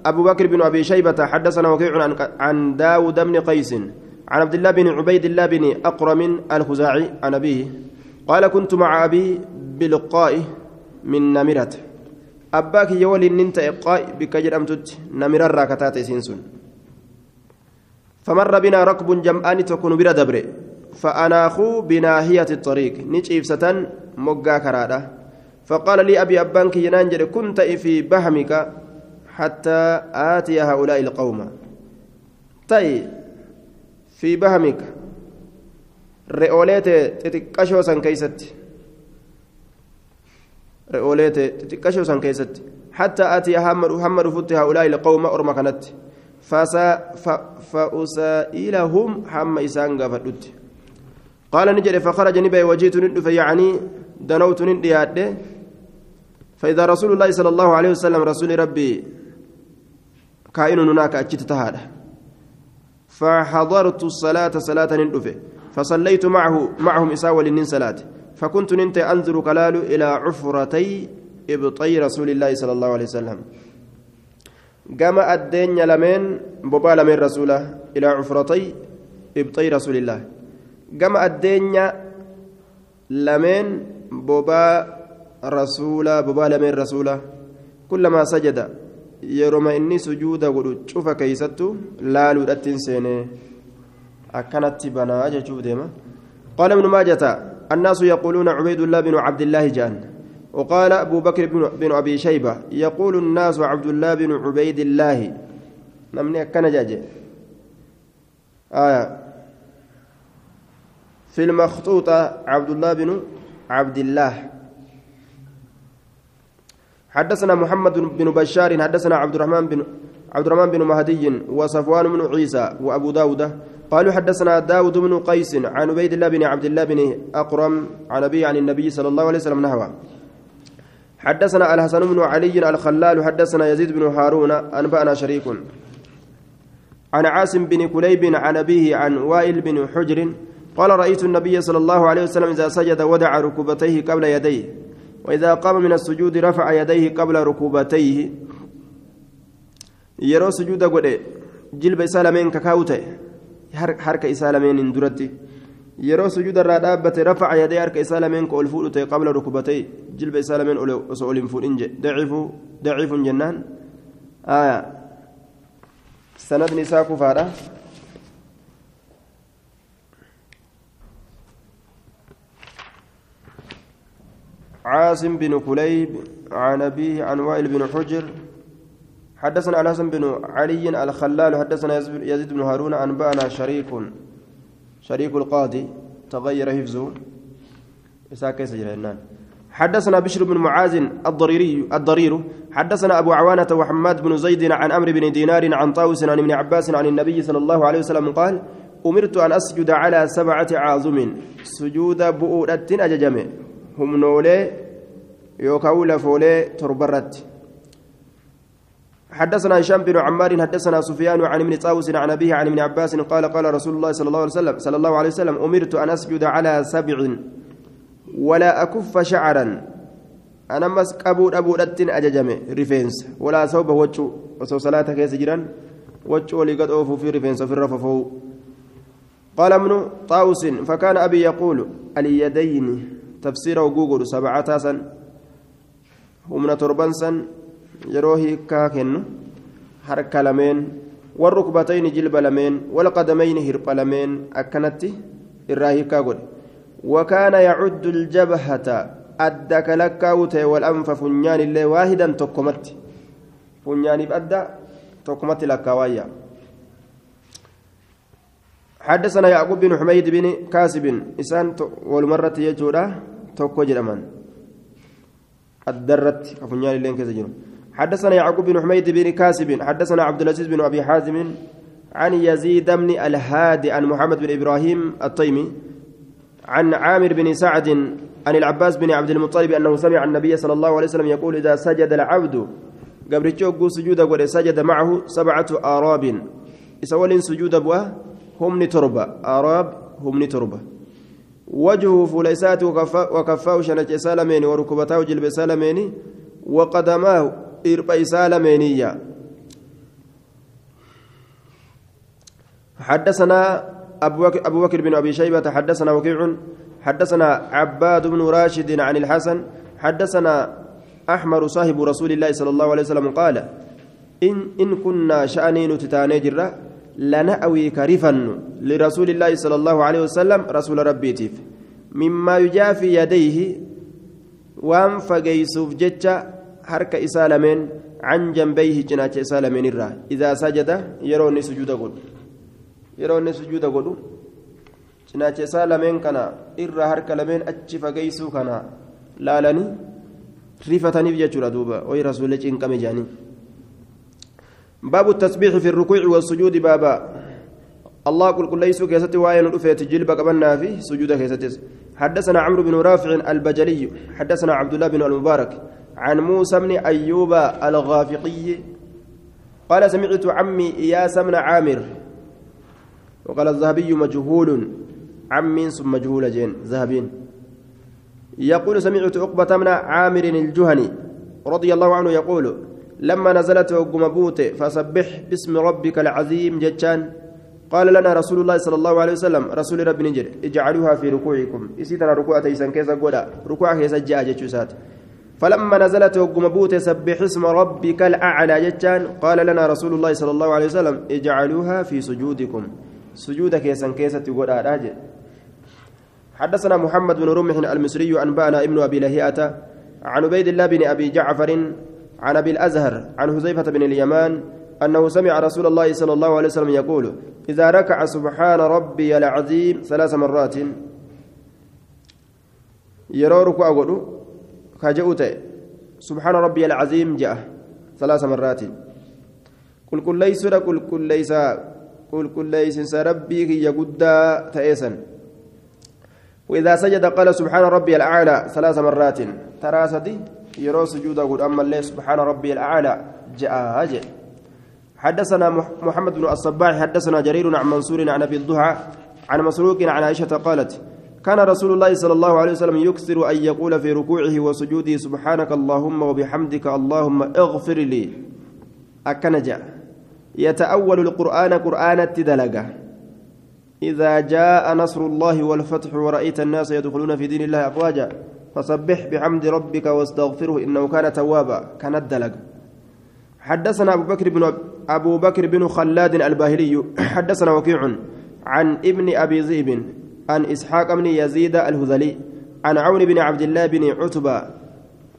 أبو بكر بن أبي شيبة حدثنا وكيع عن داود بن قيس عن عبد الله بن عبيد الله بن أقرم الخزاعي عن أبيه قال كنت مع أبي بلقاء من نمرة. أباك يولي ننت إقاء بك جرمتت نمر الراكتات سنسون فمر بنا ركب جمعان تكون بلا دبر. فأناخوا بناهية الطريق. نجيب ستن مقا كرادة فقال لي أبي أبانك ينانجر كنت في بهمك حتى آتي هؤلاء القوم. طيب في بهمك رئوليت تتكشو سن كيست رئوليت تتكشو سن كيست حتى آتي محمد محمد فت هؤلاء القوم أرما كانت فأسائلهم حم إسان قفدت قال نجري فخرج نبي وجيت ندف يعني دنوت ندياد فإذا رسول الله صلى الله عليه وسلم رسول ربي كائن هناك أجت تهاده فحضرت الصلاة صلاة ندفه فصليت معه معهم إساوى لنين صلاة. فكنت ننت أنظر كلال إلى عفرتي إبطي رسول الله صلى الله عليه وسلم. قام الدين لمن بابا لمن رسوله إلى عفرتي إبطي رسول الله. قام الدين لمن بابا رسوله بابا لمن رسوله. كلما سجد yeroma inni sujuuda godhu cufa keeysattu laaluudhattiin seene akkanatti banaa jechuu deema. قال ابن ماجة الناس يقولون عبيد الله بن عبد الله جان. وقال أبو بكر بن, أبي شيبة يقول الناس عبد الله بن عبيد الله. نمني جاجي آية. في المخطوطة عبد الله بن عبد الله. حدثنا محمد بن بشار حدثنا عبد الرحمن بن عبد الرحمن بن مهدي وصفوان بن عيسى وأبو داود. قالوا حدثنا داود بن قيس عن عبيد الله بن عبد الله بن أقرم عن ابي عن النبي صلى الله عليه وسلم نحوه. حدثنا الحسن بن علي الخلال حدثنا يزيد بن هارون أنبأنا شريك. عن عاصم بن كليب عن أبيه عن وائل بن حجر قال رأيت النبي صلى الله عليه وسلم إذا سجد ودع ركبتيه قبل يديه. وإذا قام من السجود رفع يديه قبل ركوبتيه يرى سجود قد جلب سالمين ككاوته حركة سالمين اندرتي yeroo sujuuda irraa dhaabbate rafaca yadee harka isaa lameen ka ol fuudhu ta'e qabla rukubatee jilba isaa lameen osoo ol hin fuudhin daciifun jennaan sanadni isaa kufaadha عاصم بن كليب عن أبيه عن وائل بن حجر. حدثنا الحسن بن علي الخلال حدثنا يزيد بن هارون أنبأنا شريك شريك القاضي. تغير حفظه. إساك سجلنان حدثنا بشر بن معاذ الضريري الضرير. حدثنا أبو عوانة وحماد بن زيد عن أمر بن دينار عن طاوس عن ابن عباس عن النبي صلى الله عليه وسلم قال أمرت أن أسجد على سبعة عاظم سجود بؤرة أججمه humnoolee yookaan lafoolee torbarratti حدثنا هشام بن عمار حدثنا سفيان عن ابن طاووس عن أبيه عن ابن عباس قال قال رسول الله صلى الله عليه وسلم صلى الله عليه وسلم أمرت أن أسجد على سبع ولا أكف شعرا. أنا مسك أبو أبو رتين أججمي ريفينس. ولا صوب وجه وسو صلاة كيس جيران وجه ولي قد أوفوا في ريفينس في الرففو. قال ابن طاووس فكان أبي يقول اليدين تفسير وجوجل سبعة سن humna torban san yeroo hiikkaa kennu harka lameen warrukbatayni jilba lameen walqadamayni hirpha lameen akkanatti irraa hiikkaa godhe wakaana yacuddu ljabhata adda kalakkaa'u ta'e walanfa funyaan illee waahidan tokkomatti funyaaniif adda tokkomatti lakkaawaayya حدثنا يعقوب بن حميد بن كاسب إسان والمرة يجودا توكو جرمان الدرت أفنيال لين كذا حدثنا يعقوب بن حميد بن كاسب حدثنا عبد العزيز بن أبي حازم عن يزيد بن الهادي عن محمد بن إبراهيم الطيمي عن عامر بن سعد عن العباس بن عبد المطلب أنه سمع النبي صلى الله عليه وسلم يقول إذا سجد العبد قبل تشوق سجود سجد معه سبعة آراب إسول سجود بوا هم تربة آراب هم تربة وجهه فليسات وكفاه شنج سالمين وركبتاه جلب سالمين وقدماه إربع سالمينية. حدثنا أبو بكر بن أبي شيبة حدثنا وكيع حدثنا عباد بن راشد عن الحسن حدثنا أحمر صاحب رسول الله صلى الله عليه وسلم قال إن إن كنا شأنين تتاني جرة لنأوي كرفا لرسول الله صلى الله عليه وسلم رسول ربي تيف. مما يجافي يديه وان فقيسوف جتة حركة إسالمين عن جنبيه جناة إسالمين الرا إذا سجد يروني سجود قل. يروني سجود cinaacha isaa lameen kana irra harka lameen achi fageessuu kana laalanii rifataniif jechuudha duuba wayi rasuulee cinqame jedhanii باب التسبيح في الركوع والسجود بابا. الله قل قل ليسوا كيستي وين رفيت جلب قبلنا في سجود كيستي حدثنا عمرو بن رافع البجلي حدثنا عبد الله بن المبارك عن موسى بن أيوب الغافقي. قال سمعت عمي إياس بن عامر وقال الذهبي مجهول. عم ثم مجهول جين ذهبين. يقول سمعت عقبة من عامر الجهني رضي الله عنه يقول لما نزلت وقم بوت فسبح باسم ربك العظيم جتان قال لنا رسول الله صلى الله عليه وسلم رسول رب نجر اجعلوها في ركوعكم. اسيتنا ركوع تيسن كيسا قولا ركوع كيسا جاء جتشوسات فلما نزلت وقم بوت سبح اسم ربك الأعلى جتان قال لنا رسول الله صلى الله عليه وسلم اجعلوها في سجودكم. سجود كيسا كيسا تقول راجع. حدثنا محمد بن رمح المصري أنبأنا ابن أبي لهيئة عن عبيد الله بن أبي جعفر عن أبي الأزهر عن حذيفة بن اليمان أنه سمع رسول الله صلى الله عليه وسلم يقول إذا ركع سبحان ربي العظيم ثلاث مرات. يرى ركوع قولوا كجؤت سبحان ربي العظيم جاء ثلاث مرات. قل كل ليس قل كل ليس قل كل ليس ربي يقود تأسا وإذا سجد قال سبحان ربي الأعلى ثلاث مرات. ترى سدي؟ يرى سجود قل أما الله سبحان ربي الأعلى جاء هاجئ حدثنا محمد بن الصباح حدثنا جرير عن منصور عن أبي الضحى عن مسروق عن عائشة قالت كان رسول الله صلى الله عليه وسلم يكثر أن يقول في ركوعه وسجوده سبحانك اللهم وبحمدك اللهم اغفر لي. أكنجا يتأول القرآن قرآن التدلقة. إذا جاء نصر الله والفتح ورأيت الناس يدخلون في دين الله أفواجا. فسبح بحمد ربك واستغفره إنه كان توابا كان الدلق. حدثنا أبو بكر بن أبو بكر بن خلاد الباهلي [CLEARS THROAT] حدثنا وكيع عن ابن أبي ذئب عن إسحاق بن يزيد الهذلي عن عون بن عبد الله بن عتبة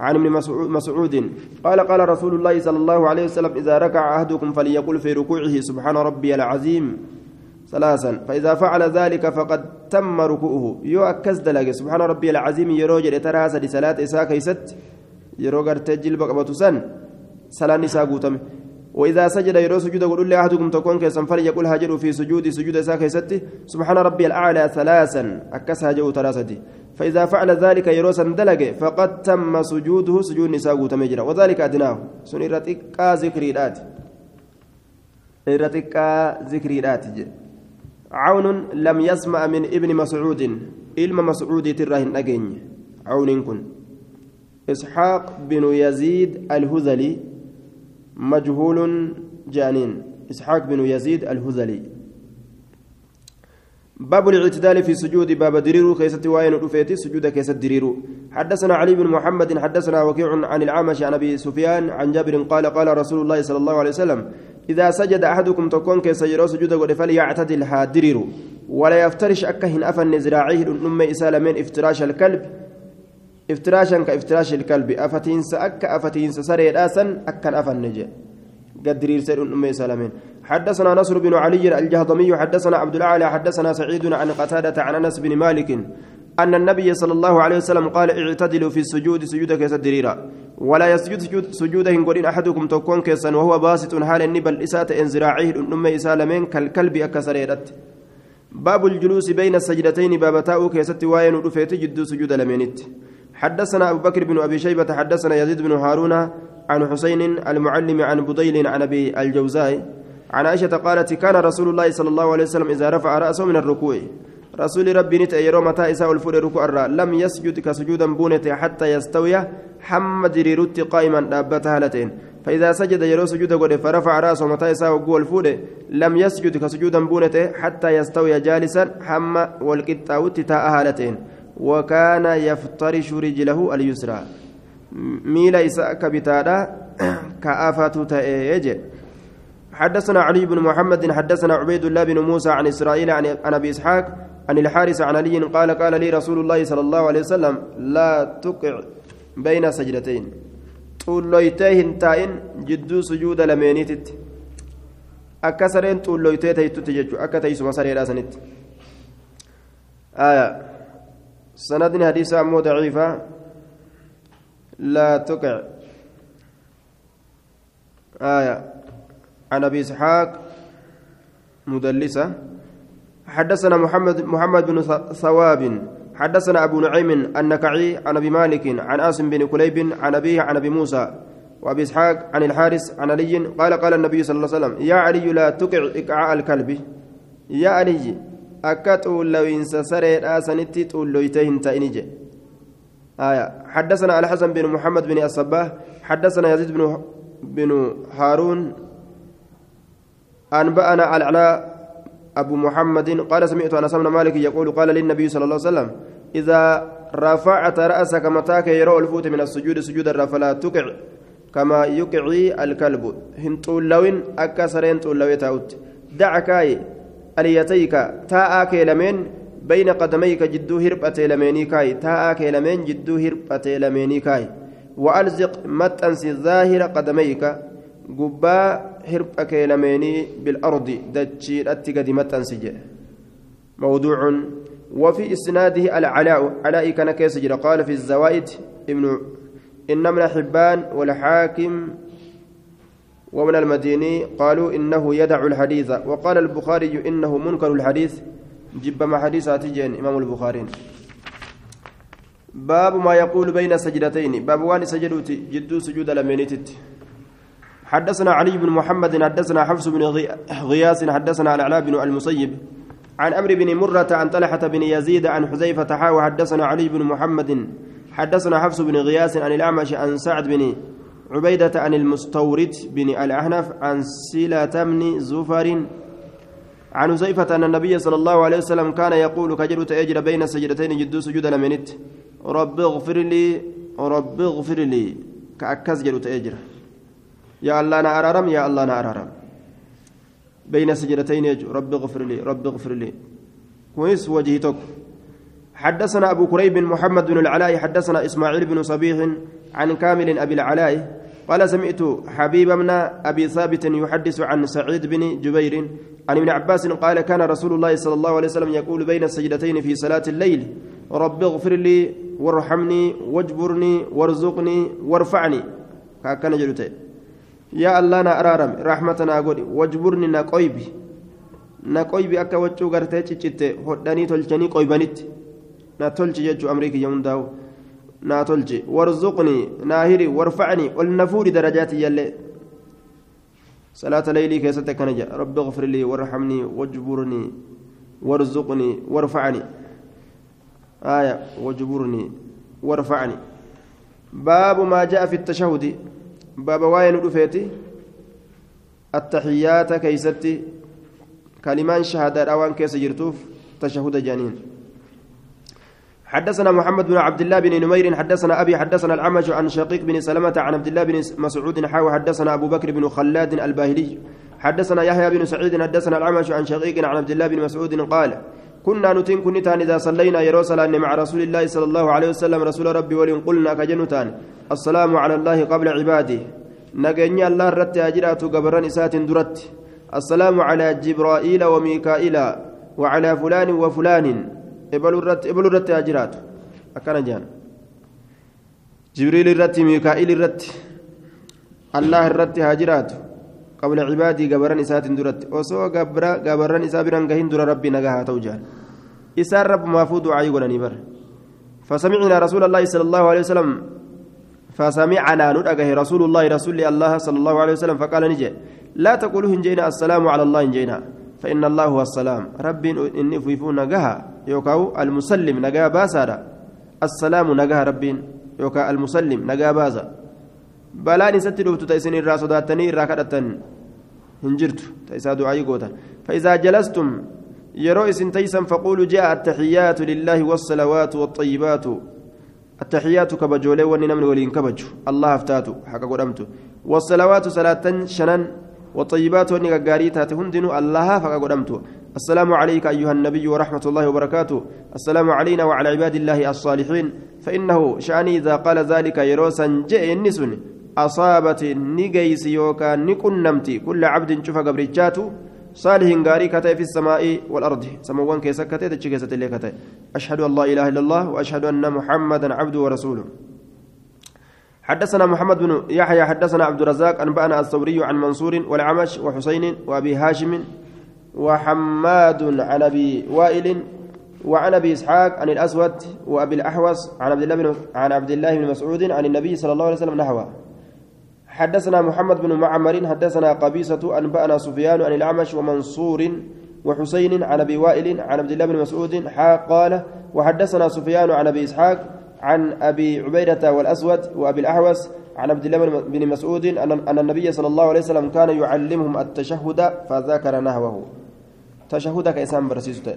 عن ابن مسعود قال قال رسول الله صلى الله عليه وسلم إذا ركع أحدكم فليقل في ركوعه سبحان ربي العظيم. ثلاثا. فإذا فعل ذلك فقد تم ركوعه. يو أكز دلق سبحان ربي العظيم. يروج لتراس لصلاة إساء كيست. يروغر تجل بقبة سن صلاة نساء قوتم. وإذا سجد يرو سجود. قل لي أحدكم تكون كيسن فليقل هاجر في سجود. سجود إساء كيست. سبحان ربي الأعلى ثلاثا. أكس هاجر ثلاثة فإذا فعل ذلك يروسا دلق فقد تم سجوده. سجود نساء قوتم يجرى وذلك أدناه. سنرتك ذكري الآت إرتك ذكري الآت عون لم يسمع من ابن مسعود علم مسعود تراهن أجن. عون كن. إسحاق بن يزيد الهذلي مجهول جانين. إسحاق بن يزيد الهذلي. باب الاعتدال في سجود باب دريرو كيست وين رفيتي سجود كيست دريرو. حدثنا علي بن محمد حدثنا وكيع عن العامش عن أبي سفيان عن جابر قال قال رسول الله صلى الله عليه وسلم إذا سجد أحدكم تكون كيسجروا سجود قد فليعتدل هادرير ولا يفترش أكهن أفن ذراعيه الأم إسالمين افتراش الكلب. افتراشا كافتراش الكلب. أفتينس أك أفتينس سري الآسن أكن أفن نجي. قد ريرسل أمي سلامين حدثنا نصر بن علي الجهضمي حدثنا عبد الأعلى حدثنا سعيد عن قتادة عن أنس بن مالك أن النبي صلى الله عليه وسلم قال اعتدلوا في السجود سجودك كيس ولا يسجد سجود سجوده قولين أحدكم تكون كيسا وهو باسط حال النبل إن زراعيه الأمي إسالمين كالكلب أكسريرت. باب الجلوس بين السجدتين باب تاؤ كيست واين رفيت جد سجود لمنت. حدثنا أبو بكر بن أبي شيبة حدثنا يزيد بن هارون عن حسين المعلم عن بديل عن أبي الجوزاء عن عائشة قالت كان رسول الله صلى الله عليه وسلم إذا رفع رأسه من الركوع. رسول ربي نت يرو متى إساء الفور ركوع لم يسجد كسجودا بونته حتى يستوي حمد ريروت قائما دابتها لتين. فإذا سجد يرو سجود قد فرفع رأسه متى إساء وقوى لم يسجد كسجودا بونته حتى يستوي جالسا حم والقطاوت تاء هالتين وكان يفترش رجله اليسرى. ميل إساء كبتادا [CLEARS THROAT] كآفة تأيجي حدثنا علي بن محمد حدثنا عبيد الله بن موسى عن إسرائيل عن أبي إسحاق عن الحارث عن علي قال قال لي رسول الله صلى الله عليه وسلم لا تقع بين سجدتين. طولويتين تاين جدو سجود لمينيتت. أكسرين طولويتين تيتت ججو أكتيس مساري راسنت. آية. سندني حديث أمو ضعيفة. لا تقع. آية. عن أبي إسحاق مدلسة. حدثنا محمد محمد بن ثواب حدثنا أبو نعيم النكعي عن أبي مالك عن آسم بن كليب عن أبيه عن أبي موسى وأبي إسحاق عن الحارس عن علي قال قال النبي صلى الله عليه وسلم يا علي لا تقع إقعاء الكلب. يا علي سرير آسنتي تقول لو يتهن تأنيجي. آية. حدثنا الحسن بن محمد بن الصباح حدثنا يزيد بن بن هارون أنبأنا العلاء أبو محمد قال سمعت أنس بن مالك يقول قال للنبي صلى الله عليه وسلم إذا رفعت رأسك متاك يرى الفوت من السجود سجودا فلا تقع كما يقعي الكلب. هنتول لوين أكسرين تول لوي تاوت. دعكاي أليتيك تاء كيلمين بين قدميك جدو هربة لميني كاي تاء كيلمين جدو هربة لميني كاي وألزق متأنس ظاهر قدميك. قبا هرب كيلميني بالأرض دجي أتي متنسج موضوع وفي إسناده العلاء علاء كان كيسجر قال في الزوائد ابن إن من حبان والحاكم ومن المديني قالوا إنه يدع الحديث. وقال البخاري إنه منكر الحديث. جب ما حديثات جين إمام البخاري. باب ما يقول بين سجدتين. باب وان سجدوت جدو سجود لمنيتت حدثنا علي بن محمد حدثنا حفص بن غياس حدثنا العلاء بن المسيب عن أمر بن مرة عن طلحة بن يزيد عن حذيفة حاوى حدثنا علي بن محمد حدثنا حفص بن غياس عن الأعمش عن سعد بن عبيدة عن المستورد بن الأحنف عن سلة بن زفر عن حذيفة أن النبي صلى الله عليه وسلم كان يقول كجرت أجر بين سجدتين جدو سجود لمنت رب اغفر لي رب اغفر لي. كأكز جرت أجر. يا الله أنا أرارم يا الله أنا أرارم. بين سجدتين رب اغفر لي رب اغفر لي. كويس وجهتك حدثنا أبو كريب محمد بن العلاء حدثنا إسماعيل بن صبيح عن كامل أبي العلاء. قال سمعت حبيب من أبي ثابت يحدث عن سعيد بن جبير عن ابن عباس قال كان رسول الله صلى الله عليه وسلم يقول بين السجدتين في صلاة الليل رب اغفر لي وارحمني واجبرني وارزقني وارفعني. كان جلوتين godhi wajburni na qoybi na qoybi akka waccuu gartee ciccitte hodhanii tolchanii qoybanitti na tolchi jechuu amrii kiyya hundaa'u naa tolchi warzuqnii naa hiri warfacnii ol na fuudhi darajaati yallee صلاة ليلي كيست كان رب اغفر لي وارحمني واجبرني وارزقني وارفعني آية واجبرني وارفعني باب ما جاء في التشهد بابا واين رفيتي التحيات كيستي كلمان شهادة أوان كيس جرتوف تشهد جانين حدثنا محمد بن عبد الله بن نمير حدثنا أبي حدثنا العمش عن شقيق بن سلمة عن عبد الله بن مسعود حاو حدثنا أبو بكر بن خلاد الباهلي حدثنا يحيى بن سعيد حدثنا العمش عن شقيق عن عبد الله بن مسعود قال كنا نتين كنتان إذا صلينا يروسلا مع رسول الله صلى الله عليه وسلم رسول ربي ولن قلنا كجنتان السلام على الله قبل عباده. نجني الله رت أجرات قبران إسات درت. السلام على جبرائيل وميكائيل وعلى فلان وفلان. إبل الرت إبل الرت أجرات أكان جان. جبريل الرت ميكائيل الرت الله الرت هاجرات قبل عبادي قبران إسات درت وسو قبر قبران إسابران قهين در ربي نجاها توجان. إسار رب مافود عيقنا نبر فسمعنا رسول الله صلى الله عليه وسلم فسمعنا ندأه رسول الله رسول الله صلى الله عليه وسلم فقال نجي لا تقولوا هنجينا السلام على الله هنجينا فإن الله هو السلام. ربي إني فيفون نجاها يوكاو المسلم نجا باسارا السلام نجاها ربي يوكا المسلم نجا بلاني ستلوت تيسن الراس وداتني راكدتن هنجرت تيسا دعاء قوتا فإذا جلستم يرو اسن تيسن فقولوا جاء التحيات لله والصلوات والطيبات التحيات كبجولي ونمن ولين كبجو الله افتاتو حق قدمتو والصلوات صلاة شنن والطيبات ونغاري تاتهندن الله فق قدمتو السلام عليك أيها النبي ورحمة الله وبركاته السلام علينا وعلى عباد الله الصالحين فإنه شأني إذا قال ذلك يروسا جاء النسن أصابت نجيس يوكا نمتي. كل عبد شوف قبرجاته صالح غاري كتئ في السماء والأرض. سموان كيسا كتئ تجي كيسا كتئ أشهد أن لا إله إلا الله وأشهد أن محمدا عبده ورسوله. حدثنا محمد بن يحيى حدثنا عبد الرزاق أنبأنا الثوري عن منصور والعمش وحسين وأبي هاشم وحماد عن أبي وائل وعن أبي إسحاق عن الأسود وأبي الأحوص عن عبد الله بن عن عبد الله بن مسعود عن النبي صلى الله عليه وسلم نحوه. حدثنا محمد بن معمر حدثنا قبيصة أنبأنا سفيان عن الأعمش ومنصور وحسين عن أبي وائل عن عبد الله بن مسعود قال وحدثنا سفيان عن أبي إسحاق عن أبي عبيدة والأسود وأبي الأحوس عن عبد الله بن مسعود أن النبي صلى الله عليه وسلم كان يعلمهم التشهد فذكر نهوه تشهد كإسام برسيسته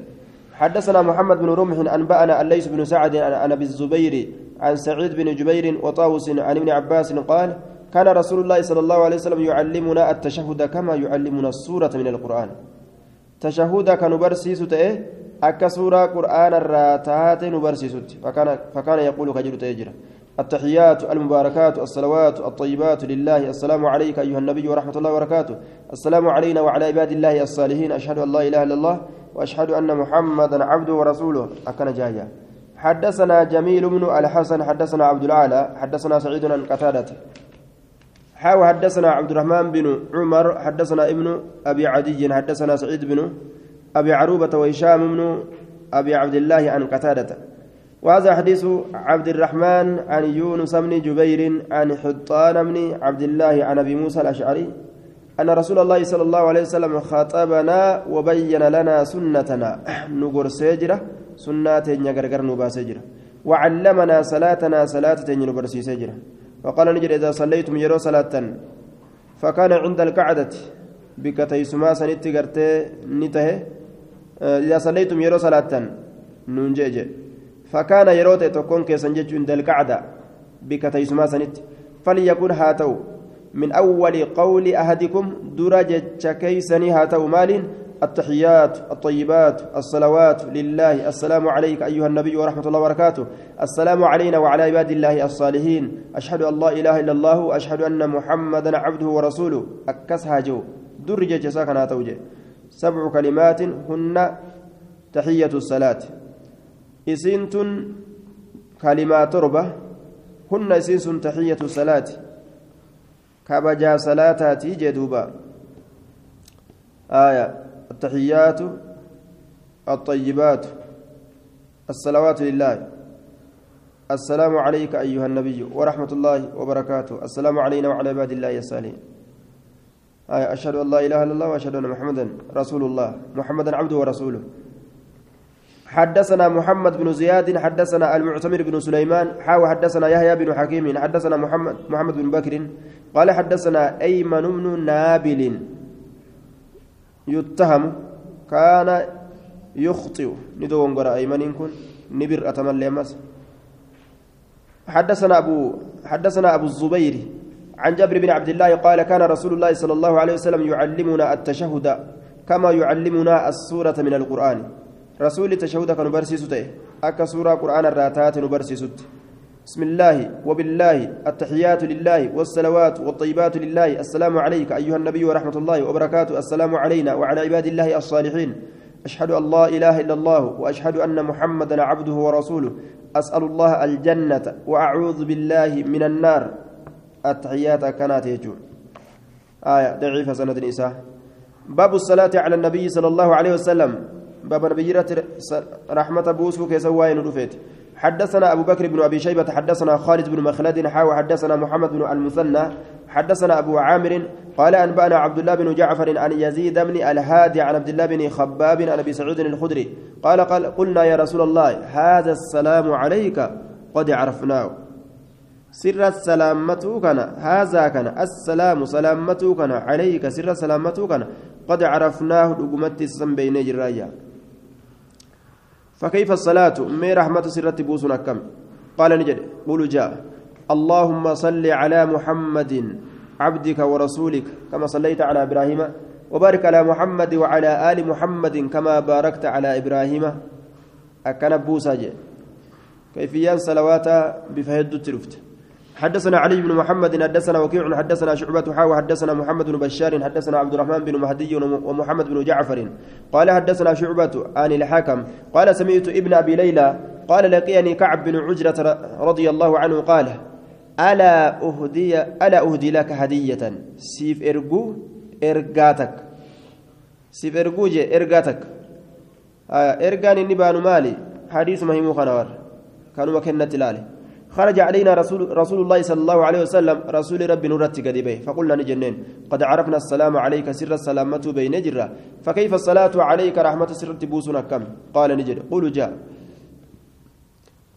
حدثنا محمد بن رمح أنبأنا الليث بن سعد عن أبي الزبير عن سعيد بن جبير وطاوس عن ابن عباس قال كان رسول الله صلى الله عليه وسلم يعلمنا التشهد كما يعلمنا السورة من القرآن. تشهد كنبرسيس تأه أكا سورة قرآن الراتات نبرسيست فكان فكان يقول كجر تيجر التحيات المباركات الصلوات الطيبات لله. السلام عليك أيها النبي ورحمة الله وبركاته. السلام علينا وعلى عباد الله الصالحين. أشهد أن لا إله إلا الله وأشهد أن محمدا عبده ورسوله. أكن جايا. حدثنا جميل بن الحسن حدثنا عبد العالى حدثنا سعيد عن قتادة. حاو حدثنا عبد الرحمن بن عمر حدثنا ابن أبي عدي حدثنا سعيد بن أبي عروبة وهشام بن أبي عبد الله عن قتادة. وهذا حديث عبد الرحمن عن يونس بن جبير عن حطان بن عبد الله عن أبي موسى الأشعري أن رسول الله صلى الله عليه وسلم خاطبنا وبين لنا سنتنا. نقر سجرة سنات نقرقر نبا سجرة وعلمنا صلاتنا صلاة نبرسي سجرة فقال نجد إذا صليتم يرو صلاة فكان عند القعدة. بك تيسما سنت قرتي نته إذا صليتم يرو صلاة ننجج فكان يروت تكون كيسنجج عند القعدة. بك تيسما سنت. فليكن هاتو من أول قول أحدكم درجة كيسني هاتو مال التحيات الطيبات الصلوات لله. السلام عليك أيها النبي ورحمة الله وبركاته. السلام علينا وعلى عباد الله الصالحين. أشهد أن لا إله إلا الله وأشهد أن محمدا عبده ورسوله. أكسها جو درجة جساكنا توجه. سبع كلمات هن تحية الصلاة. إسنت كلمات ربة. هن إسنس تحية الصلاة. كبجا صلاتاتي جدوبا آية. التحيات الطيبات الصلوات لله. السلام عليك أيها النبي ورحمة الله وبركاته. السلام علينا وعلى عباد الله الصالحين. آية أشهد أن لا إله إلا الله وأشهد أن محمدا رسول الله. محمدا عبده ورسوله. حدثنا محمد بن زياد حدثنا المعتمر بن سليمان حاو حدثنا يحيى بن حكيم حدثنا محمد محمد بن بكر قال حدثنا أيمن بن نابل. يتهم كان يخطئ. ندون قرأ أيمن كن. نبر أتمنى مس حدثنا أبو حدثنا أبو الزبير عن جابر بن عبد الله قال كان رسول الله صلى الله عليه وسلم يعلمنا التشهد كما يعلمنا السورة من القرآن. رسول التشهد كان برسيسته أكا سورة قرآن الراتات نبرسيسته بسم الله وبالله التحيات لله والصلوات والطيبات لله. السلام عليك أيها النبي ورحمة الله وبركاته. السلام علينا وعلى عباد الله الصالحين. أشهد أن لا إله إلا الله وأشهد أن محمدا عبده ورسوله. أسأل الله الجنة وأعوذ بالله من النار. التحيات كانت يجون آية ضعيفة سند نساء. باب الصلاة على النبي صلى الله عليه وسلم. باب نبي رحمة بوسو كيسوين رفيت حدثنا أبو بكر بن أبي شيبة حدثنا خالد بن مخلد حاو حدثنا محمد بن المثنى حدثنا أبو عامر قال أنبأنا عبد الله بن جعفر عن يزيد بن الهادي عن عبد الله بن خباب عن أبي سعود الخدري قال, قال قلنا يا رسول الله هذا السلام عليك قد عرفناه. سر السلامة كان هذا كان السلام سلامة كان عليك سر سلامة كان قد عرفناه لقمت السم بين جرايا فكيف الصلاة؟ مي رحمة سرت بوسنا كم؟ قال نجد قولوا جاء. اللهم صل على محمد عبدك ورسولك كما صليت على إبراهيم وبارك على محمد وعلى آل محمد كما باركت على إبراهيم. أكن بوسا كيفيا صلوات بفهد التلفت حدثنا علي بن محمد حدثنا وكيع حدثنا شعبة حاوى حدثنا محمد بن بشار حدثنا عبد الرحمن بن مهدي ومحمد بن جعفر قال حدثنا شعبة آن الحكم قال سمعت ابن أبي ليلى قال لقيني كعب بن عجرة رضي الله عنه قال ألا أهدي ألا أهدي لك هدية؟ سيف إرجو إرجاتك. سيف إرجو إرجاتك. آه إرجاني نبان مالي. حديث مهم خنوار. كانوا مكنة لالي خرج علينا رسول رسول الله صلى الله عليه وسلم رسول ربي نورتي قديبه فقلنا نجنين قد عرفنا السلام عليك سر السلامة بين جرة. فكيف الصلاة عليك؟ رحمة سر تبوسنا كم؟ قال نجر قولوا جاء.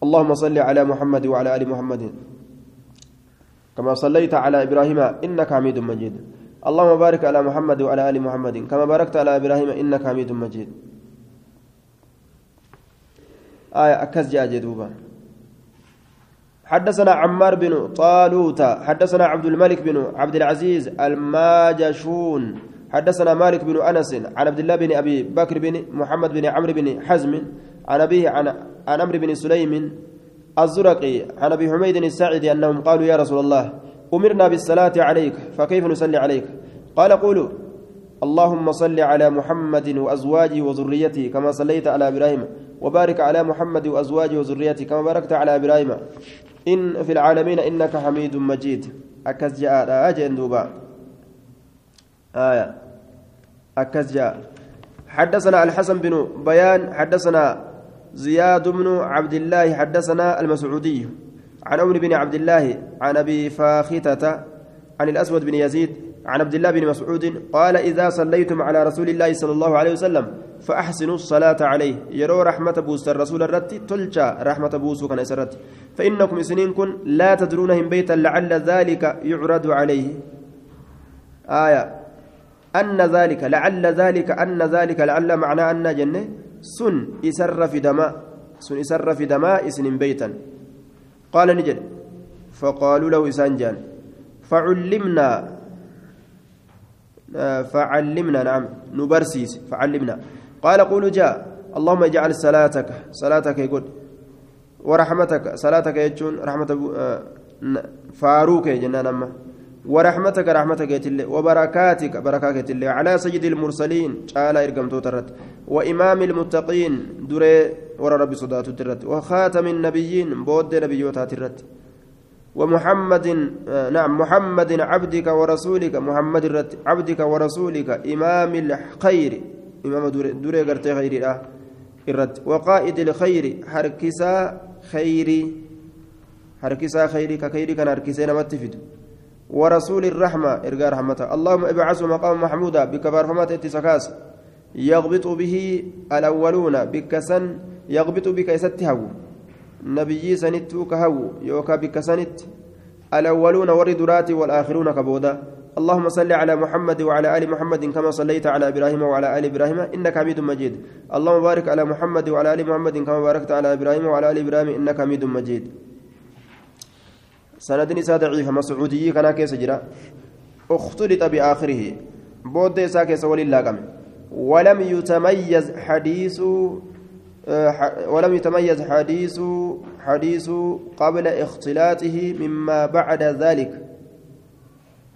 اللهم صل على محمد وعلى آل محمد. كما صليت على إبراهيم إنك حميد مجيد. اللهم بارك على محمد وعلى آل محمد. كما باركت على إبراهيم إنك حميد مجيد. آية أكز جاء جدوبا. حدثنا عمار بن طالوت حدثنا عبد الملك بن عبد العزيز الماجشون حدثنا مالك بن أنس عن عبد الله بن أبي بكر بن محمد بن عمرو بن حزم عن أبيه عن عن عمرو بن سليم الزرقي عن أبي حميد الساعدي أنهم قالوا يا رسول الله أمرنا بالصلاة عليك فكيف نصلي عليك؟ قال قولوا اللهم صل على محمد وأزواجه وذريته كما صليت على إبراهيم وبارك على محمد وأزواجه وذريته كما باركت على إبراهيم. إن في العالمين إنك حميد مجيد. أكز جاء أجن دوبا. آية. أكز جاء. حدثنا الحسن بن بيان حدثنا زياد بن عبد الله حدثنا المسعودي. عن عمر بن عبد الله عن أبي فاختة عن الأسود بن يزيد عن عبد الله بن مسعود قال إذا صليتم على رسول الله صلى الله عليه وسلم فأحسنوا الصلاة عليه. يروا رحمة بوس الرسول الرتي تلجأ رحمة بوس كان يسرت. فإنكم سنين كن لا تدرونهم بيتا لعل ذلك يعرض عليه. آية. أن ذلك لعل ذلك أن ذلك لعل معنى أن جنة. سن يسر في دماء سن يسر في دماء سنين بيتا. قال نجد. فقالوا له إسانجان فعلمنا فعلمنا نعم نبرسيس فعلمنا. قال قولوا جاء اللهم اجعل صلاتك صلاتك يقول ورحمتك صلاتك يجون رحمة آه، فاروك جنان أما ورحمتك رحمتك يتلي وبركاتك بركاتك يتلي على سيد المرسلين قال إرقم توترت. وإمام المتقين دري ورى ربي صداته ترت. وخاتم النبيين بود نبيوتها ترت. ومحمد آه، نعم محمد عبدك ورسولك محمد عبدك ورسولك إمام الخير إمام دوري قرتي خير الرد وقائد الخير حركسا خيري حركسا خيري كخيري كان حركسين متفد ورسول الرحمة إرقى رحمته اللهم ابعثه مقام محمودا بكبار فمات اتسكاس يغبط به الأولون بكسن يغبط بك يستهو نبيي سنت كهو يوكا بك سنت. الأولون والردرات والآخرون كبودا. اللهم صل على محمد وعلى آل محمد كما صليت على إبراهيم وعلى آل إبراهيم إنك حميد مجيد. اللهم بارك على محمد وعلى آل محمد كما باركت على إبراهيم وعلى آل إبراهيم إنك حميد مجيد. سند نساء ضعيف مسعودي كان كيس جرا. اختلط بآخره. بود ساكس ولله ولم يتميز حديث ولم يتميز حديث حديث قبل اختلاطه مما بعد ذلك.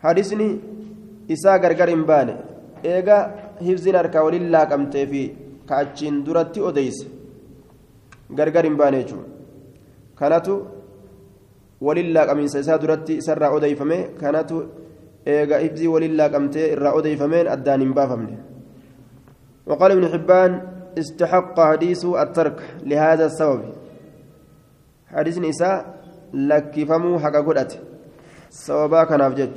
حديثني إساء غرغر بان إيغا حفظنا أركا ولله قمت في كأتشين درتي أديس غرغر بان يجو كانت ولله isaa duratti isarraa odeeyfame kanatu eega ibzii walillaa qabtee irraa odeeyfameen addaan hin baafamne وقال ابن حبان استحق حديث الترك لهذا السبب. حديث نساء لك فمو حق قدت سببا كان أفجج.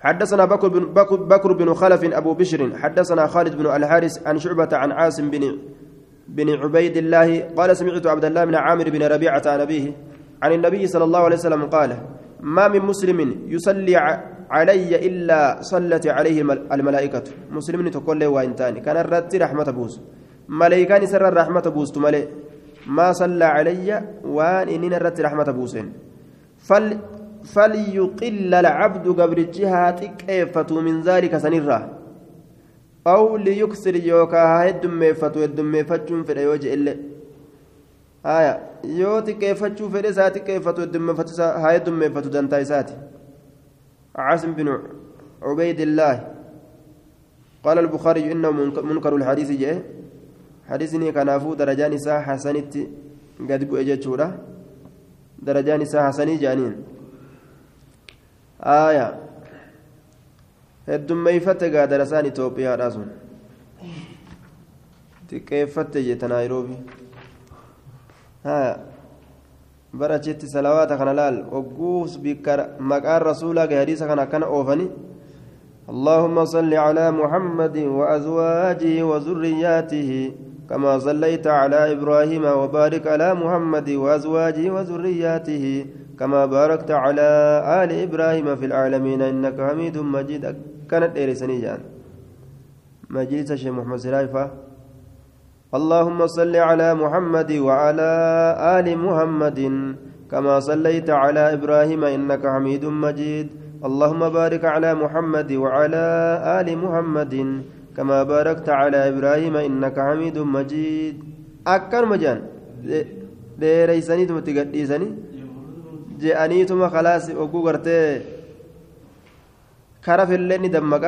حدثنا بكر بن, بكر بن خلف أبو بشر. حدثنا خالد بن الحارث عن شعبة عن عاصم بن بن عبيد الله قال سمعت عبد الله بن عامر بن ربيعة عن أبيه عن النبي صلى الله عليه وسلم قال ما من مسلم يصلي علي إلا صلت عليه الملائكة. مسلم تقول له وإن تاني؟ كان الرد رحمة بوس. ملائكان سر الرحمة بوس تملي. ما صلى علي وان إننا الرد رحمة بوسين. فل فليقل العبد قبل الجهات كيفة من ذلك سنرة. أو ليكسر يوكا هدم فتو هدم فتشون في الأيوج إلا آية. yoo xiqqeeffachuu fedhe isaa xiqqeeffatu haa heddummeeffatu dantaa isaati عاصم بن عبيد الله. قال البخاري إنه منكر الحديث جاء. حديثني كنافو درجان إساء حسنت قد بؤجتشورا درجان إساء حسني جانين. آية. heddummeeyfatte gaa darasaan itoophiyaadha sun xiqqeeffatte jette naayiroobii bara salawaata kana laal? Ogguus maqaan rasuulaa gahe hadiisa kana akkana oofani اللهم صل على محمد وأزواجه وذرياته كما صليت على إبراهيم وبارك على محمد وأزواجه وذرياته كما باركت على آل إبراهيم في العالمين إنك حميد مجيد كانت إيرسني جان مجلس الشيخ محمد سلايفة اللهم صل على محمد وعلى آل محمد كما صليت على إبراهيم إنك حميد مجيد. اللهم بارك على محمد وعلى آل محمد كما باركت على إبراهيم إنك حميد مجيد. أكر مجان ديريسني ثم تقديسني؟ جاءني ثم خلاص أقو كرف اللي دمك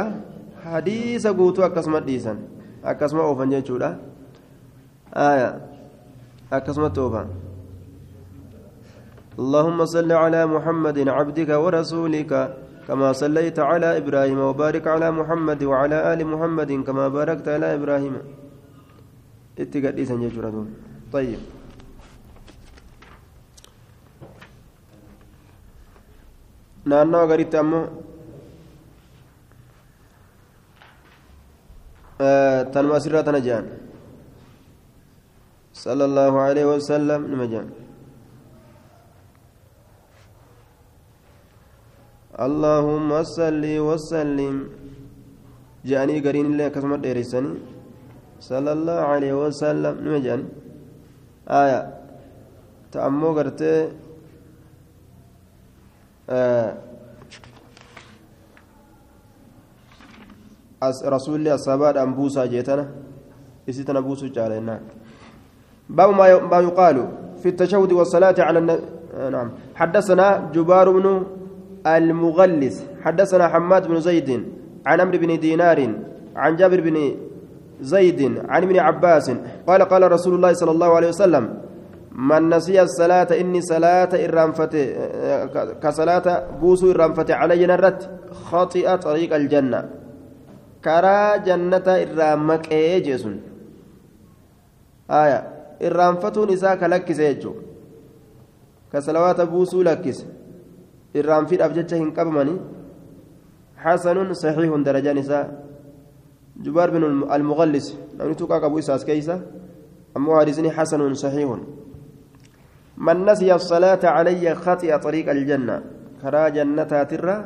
حديث قوتو أكسمت ديسن. أكسمت أوفن جيشودا آية. أكسمت أوفن اللهم صل على محمد عبدك ورسولك كما صليت على إبراهيم وبارك على محمد وعلى آل محمد كما باركت على إبراهيم. اتقديسا يجردون طيب. naannoo garitti ammoo tanuma asirraa tana jedhan allahu alaihi wasalam nima jedhan اللهم صل وسلم جاني قرين الله كسمة ديرسني صلى الله عليه وسلم نما جاني آية تأمو قرتي as rasuulli asaabaadhaan buusaa jeetana isi tana buusuu caalennaan باب ما يقال في التشهد والصلاة على النبي نعم. حدثنا جبار بن المغلس حدثنا حماد بن زيد عن عمرو بن دينار عن جابر بن زيد عن ابن عباس قال قال رسول الله صلى الله عليه وسلم من نسي الصلاة إني صلاة إرانفت كصلاة بوسو إرانفت علي نرت خاطئة طريق الجنة. كرا جنة إرامك إيجسون آية. إرانفتون إساك لكس إيجو كصلوات بوسو لكس إرانفت أبجتش هنقبمني حسن صحيح درجة نساء جبار بن المغلس لم يتوقع أبو إساس كيسة أمو حديثني حسن صحيح من نسي الصلاة علي خطئ طريق الجنة كرا جنة ترى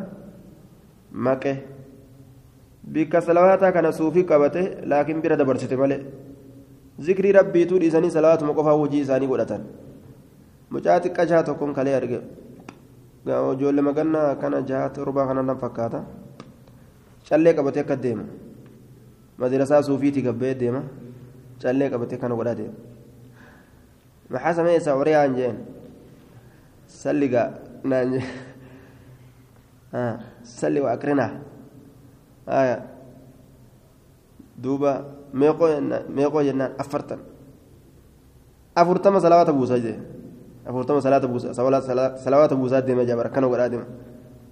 مكه بك صلواتا كان صوفي قبته لكن بira dabarsite malee. Zikrii rabbiituu dhiisanii salaatuma qofaa hojii isaanii godhatan mucaa xiqqashaa tokkoon kalee arge ijoollee magannaa kana jaha torbaa kana nan fakkaata callee qabatee akka deema madirasaa suufiitii gabbee deema callee qabatee kana godhaa deema maxaa sameeysa horeyaan jeen salliga naan jeen salli wa akrinaa aya duuba meeqoo jennaan affartan afurtama salawaata buusaa jee afurtama salaata buusaa salawaata buusaa deema jaa barakana godhaa deema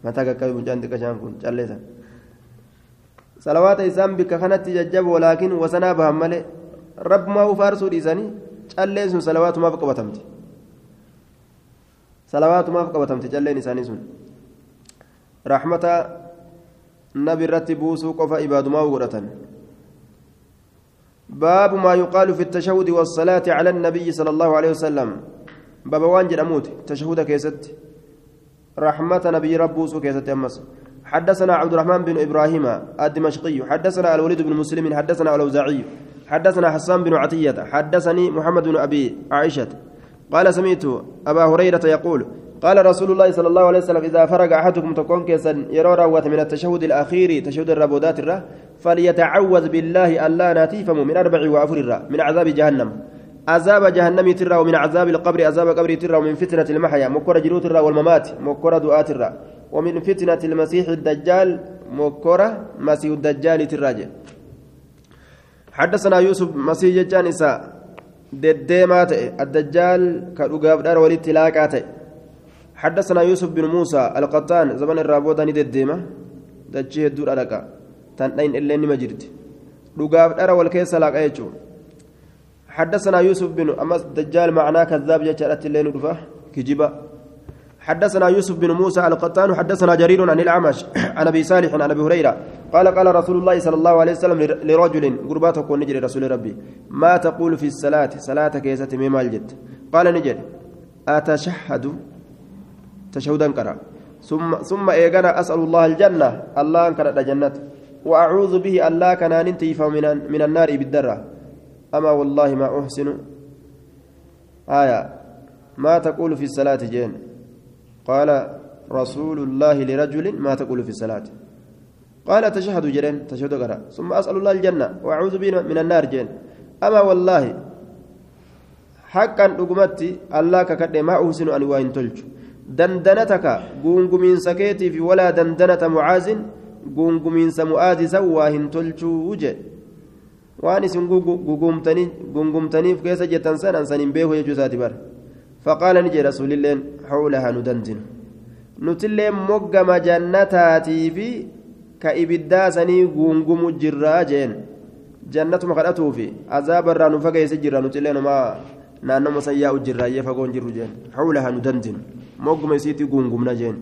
mataa qaqqabe mucaan xiqqashaan kun calleessan salawaata isaan bikka kanatti jajjaboo laakiin wasanaa bahan malee rabbumaa ufaarsuu dhiisanii calleen sun salawaatumaaf qabatamti salawaatumaaf qabatamti calleen isaanii sun rahmata nabi irratti buusuu qofa ibaadumaa godhatan باب ما يقال في التشهد والصلاة على النبي صلى الله عليه وسلم. باب وانجل أموت. تشهد كيست. رحمة نبي ربوس كيست أمس حدثنا عبد الرحمن بن إبراهيم الدمشقي. حدثنا الوليد بن مسلم. حدثنا الأوزاعي. حدثنا حسان بن عطية. حدثني محمد بن أبي عائشة. قال سمعت أبا هريرة يقول قال رسول الله صلى الله عليه وسلم إذا فرغ أحدكم تكون كيسا يرى روة من التشهد الأخير تشهد الربودات الره فليتعوذ بالله ألا ناتيفم من أربع وأفر من عذاب جهنم. عذاب جهنم ترى ومن عذاب القبر عذاب قبر ترى ومن فتنة المحيا مكر جلوت الرا والممات مكر دعاة الرا. ومن فتنة المسيح الدجال مكر مسيح الدجال تراجع حدثنا يوسف مسيح جان إساء دديمات الدجال كالوغاف دار ولد تلاقات حدثنا يوسف بن موسى القطان زمن الرابوداني دديمة دجيه الدور ألقى تنين إلا نما جرت لغاف دار والكيس يجو حدثنا يوسف بن أمس دجال معناه كذاب جاءت الليل رفاه كجبا حدثنا يوسف بن موسى القطان حدثنا جرير عن الأعمش عن أبي صالح عن أبي هريرة قال قال رسول الله صلى الله عليه وسلم لرجل قرباتك ونجري رسول ربي ما تقول في الصلاة؟ صلاة كيسة مما الجد قال نجري أتشهد تشهدا كرا. ثم ثم إيقنا أسأل الله الجنة الله أنكر جنة. وأعوذ به الله كان ننتيف من, من النار بالدرة. أما والله ما أحسن. آية. ما تقول في الصلاة جين؟ قال رسول الله لرجل ما تقول في الصلاة. قال تشهد جرين تشهد قرأ ثم أسأل الله الجنة. وأعوذ به من النار جين. أما والله حقا أقمتي الله ككد ما أحسن أن وإن تلج. دندنتك قنقمين سكيتي في ولا دندنة معاذ قنقمين سمؤاذ سوى هن تلجو وجه waan isin gungumtaniif keessa jettan san ansanin beeku jechuu isaati bar faqaala ni jedhe rasuulilleen hawlaha nu dandinu nutillee moggama jannataatii fi ka ibiddaa sanii gungumu jirraa jeen jannatuma kadhatuu fi azaabarraa nu fageesse jirra nutillee numaa naannoma sayyaa'u jirraayyee fagoon jirru jeen hawlaha nu dandinu mogguma isiitti gungumna jeen